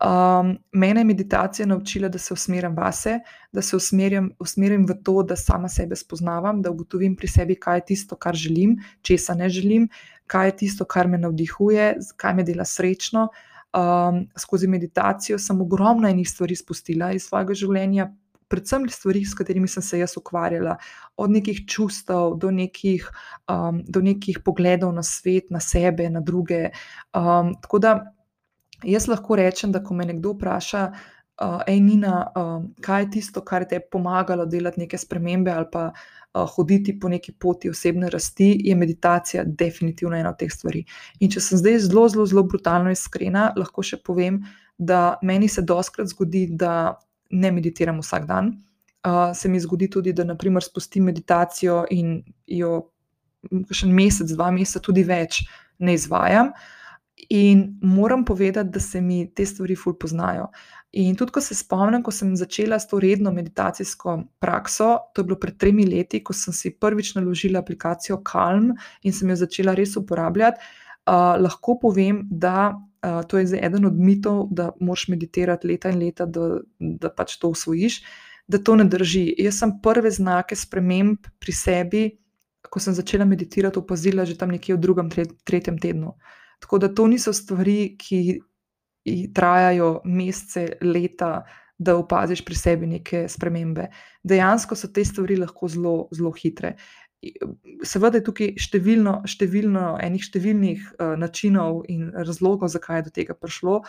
Um, mene je meditacija naučila, da se usmerjam vase, da se usmerjam, usmerjam v to, da sama sebe spoznavam, da ugotovim pri sebi, kaj je tisto, kar želim, česa ne želim, kaj je tisto, kar me navdihuje, kaj me dela srečno. Um, skozi meditacijo sem ogromno enih stvari spustila iz svojega življenja, predvsem stvari, s katerimi sem se jaz ukvarjala, od nekih čustev do nekih, um, do nekih pogledov na svet, na sebe, na druge. Um, tako da jaz lahko rečem, da ko me nekdo vpraša, uh, Nina, um, kaj je tisto, kar te je pomagalo delati neke spremembe ali pa. Uh, hoditi po neki poti osebne rasti je meditacija, definitivno ena od teh stvari. In če sem zdaj zelo, zelo, zelo brutalno iskrena, lahko še povem, da meni se doskrat zgodi, da ne meditiram vsak dan. Uh, se mi zgodi tudi, da naprimer spustim meditacijo in jo še en mesec, dva meseca, tudi več ne izvajam. In moram povedati, da se mi te stvari ful poznajo. In tudi, ko se spomnim, ko sem začela s to redno meditacijsko prakso, to je bilo pred tremi leti, ko sem si prvič naložila aplikacijo Calm in sem jo začela res uporabljati, uh, lahko povem, da uh, to je zdaj eden od mitov, da moraš meditirati leta in leta, da, da pač to usvojiš, da to ne drži. Jaz sem prve znake sprememb pri sebi, ko sem začela meditirati, opazila že tam nekje v drugem, tretjem tednu. Tako da to niso stvari, ki trajajo mesece, leta. Da opaziš pri sebi neke spremembe. Dejansko so te stvari lahko zelo, zelo hitre. Seveda je tukaj številno, številno enih številnih uh, načinov in razlogov, zakaj je do tega prišlo,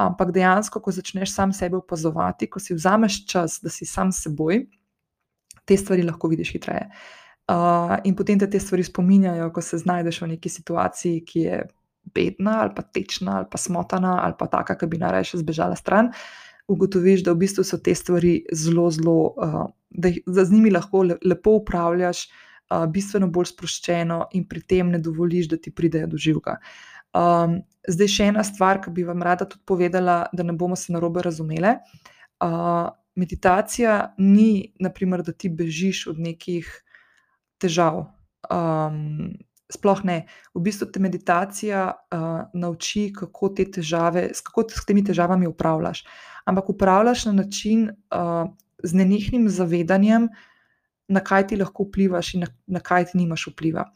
ampak dejansko, ko začneš sam sebe opazovati, ko si vzameš čas, da si sam s seboj, te stvari lahko vidiš hitreje. Uh, in potem te te stvari spominjajo, ko se znajdeš v neki situaciji, ki je bedna ali pa tečna ali pa smotana ali pa taka, ki bi naraje še zbežala stran. Ugotoviš, da v bistvu so te stvari zelo, zelo, uh, da, da z njimi lahko lepo upravljaš, uh, bistveno bolj sproščeno in pri tem ne dovoliš, da ti pridejo do živega. Um, zdaj, še ena stvar, ki bi vam rada tudi povedala, da ne bomo se na robe razumeli. Uh, meditacija ni, naprimer, da ti bežiš od nekih težav. Um, sploh ne. V bistvu te meditacija uh, nauči, kako te težave, kako s temi težavami upravljaš. Ampak upravljaš na način uh, z nenehnim zavedanjem, na kaj ti lahko vplivaš in na, na kaj ti nimaš vpliva.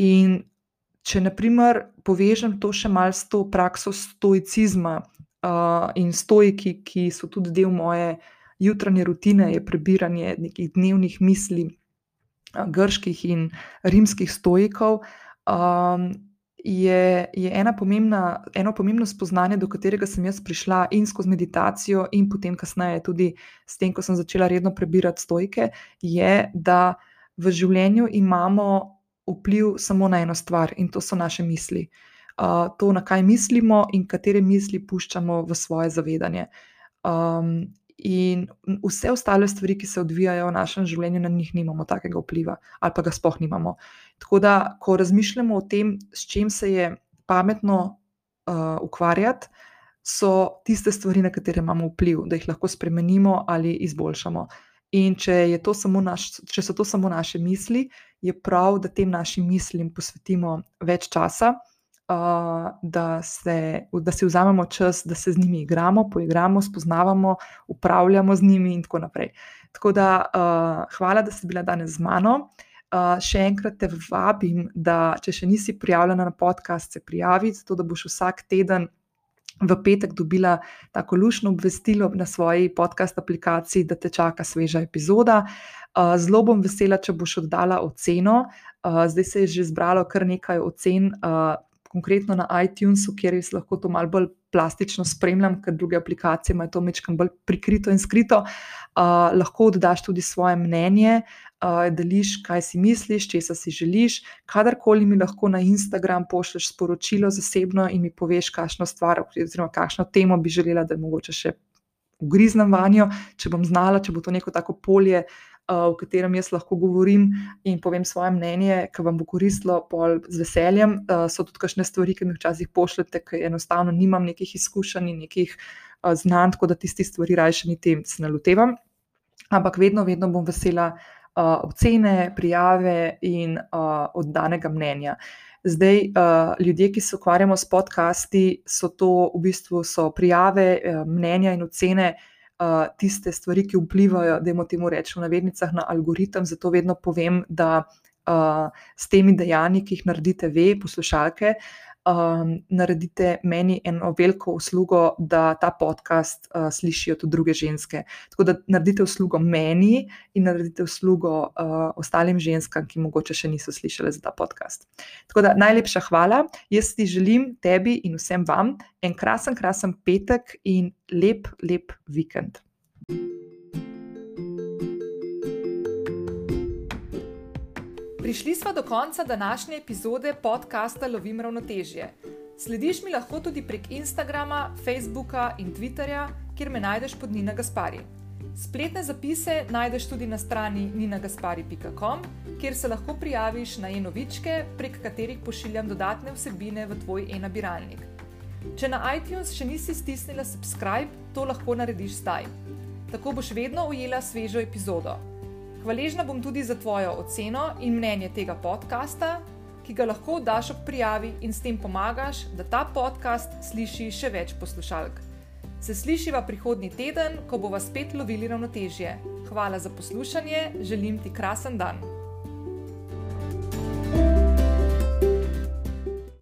In če, na primer, povežem to še malo s to prakso stoicizma uh, in stojki, ki so tudi del moje jutranje rutine, je prebiranje nekih dnevnih misli uh, grških in rimskih stojkov. Um, je, je ena pomembna, eno pomembno spoznanje, do katerega sem jaz prišla in skozi meditacijo, in potem kasneje tudi s tem, ko sem začela redno prebirati stojke, je, da v življenju imamo vpliv samo na eno stvar in to so naše misli. Uh, to, na kaj mislimo in katere misli puščamo v svoje zavedanje. Um, in vse ostale stvari, ki se odvijajo v našem življenju, na njih nimamo takega vpliva, ali pa ga sploh nimamo. Tako da, ko razmišljamo o tem, s čim se je pametno uh, ukvarjati, so tiste stvari, na katere imamo vpliv, da jih lahko spremenimo ali izboljšamo. In če, naš, če so to samo naše misli, je prav, da tem našim mislim posvetimo več časa, uh, da, se, da si vzamemo čas, da se z njimi igramo, poigramo, spoznavamo, upravljamo z njimi in tako naprej. Tako da, uh, hvala, da si bila danes z mano. Uh, še enkrat te vabim, da če še nisi prijavljena na podcast, se prijavi, zato da boš vsak teden v petek dobila tako lušno obvestilo na svoji podcast aplikaciji, da te čaka sveža epizoda. Zelo bom vesela, če boš oddala oceno. Zdaj se je že zbralo kar nekaj ocen. Konkretno na iTunesu, kjer jaz lahko to malo bolj plastično spremljam, ker druge aplikacije imajo to mečkam bolj prikrito in skrito. Uh, lahko oddaš tudi svoje mnenje, uh, deliš, kaj si misliš, česa si želiš. Kadarkoli mi lahko na Instagram pošlješ sporočilo zasebno in mi poveš, kakšno stvar, oziroma kakšno temo bi želela, da mogoče še ugriznem vanjo, če bom znala, če bo to neko tako polje. Uh, v katerem jaz lahko govorim in povem svoje mnenje, ki vam bo koristilo, pol z veseljem. Uh, so tudi kakšne stvari, ki mi včasih pošljete, ker enostavno nimam nekih izkušenj in nekih uh, znanj, tako da tisti stvari raje niti se ne lotevam. Ampak vedno, vedno bom vesela ocene, prijave in oddanega mnenja. Zdaj, ljudje, ki se ukvarjamo s podcasti, so to v bistvu so prijave, mnenja in ocene uh, tiste stvari, ki vplivajo, da imamo temu reči v navednicah na algoritem. Zato vedno povem, da uh, s temi dejanji, ki jih naredite, vi, poslušalke, um, naredite meni eno veliko uslugo, da ta podcast uh, slišijo tudi druge ženske. Tako da naredite uslugo meni in naredite uslugo uh, ostalim ženskam, ki mogoče še niso slišali za ta podcast. Tako da najlepša hvala. Jaz ti želim tebi in vsem vam en krasen, krasen petek in lep, lep vikend. Prišli smo do konca današnje epizode podcasta Lovim ravnotežje. Slediš mi lahko tudi prek Instagrama, Facebooka in Twitterja, kjer me najdeš pod Nina Gaspari. Spletne zapise najdeš tudi na strani ninagaspari.com, kjer se lahko prijaviš na e-novičke, prek katerih pošiljam dodatne vsebine v tvoj e-nabiralnik. Če na iTunes še nisi stisnila subscribe, to lahko narediš zdaj. Tako boš vedno ujela svežo epizodo. Hvaležna bom tudi za tvojo oceno in mnenje tega podcasta, ki ga lahko daš ob prijavi in s tem pomagaš, da ta podcast sliši še več poslušalk. Se slišiva prihodnji teden, ko bova spet lovili ravnotežje. Hvala za poslušanje, želim ti krasen dan.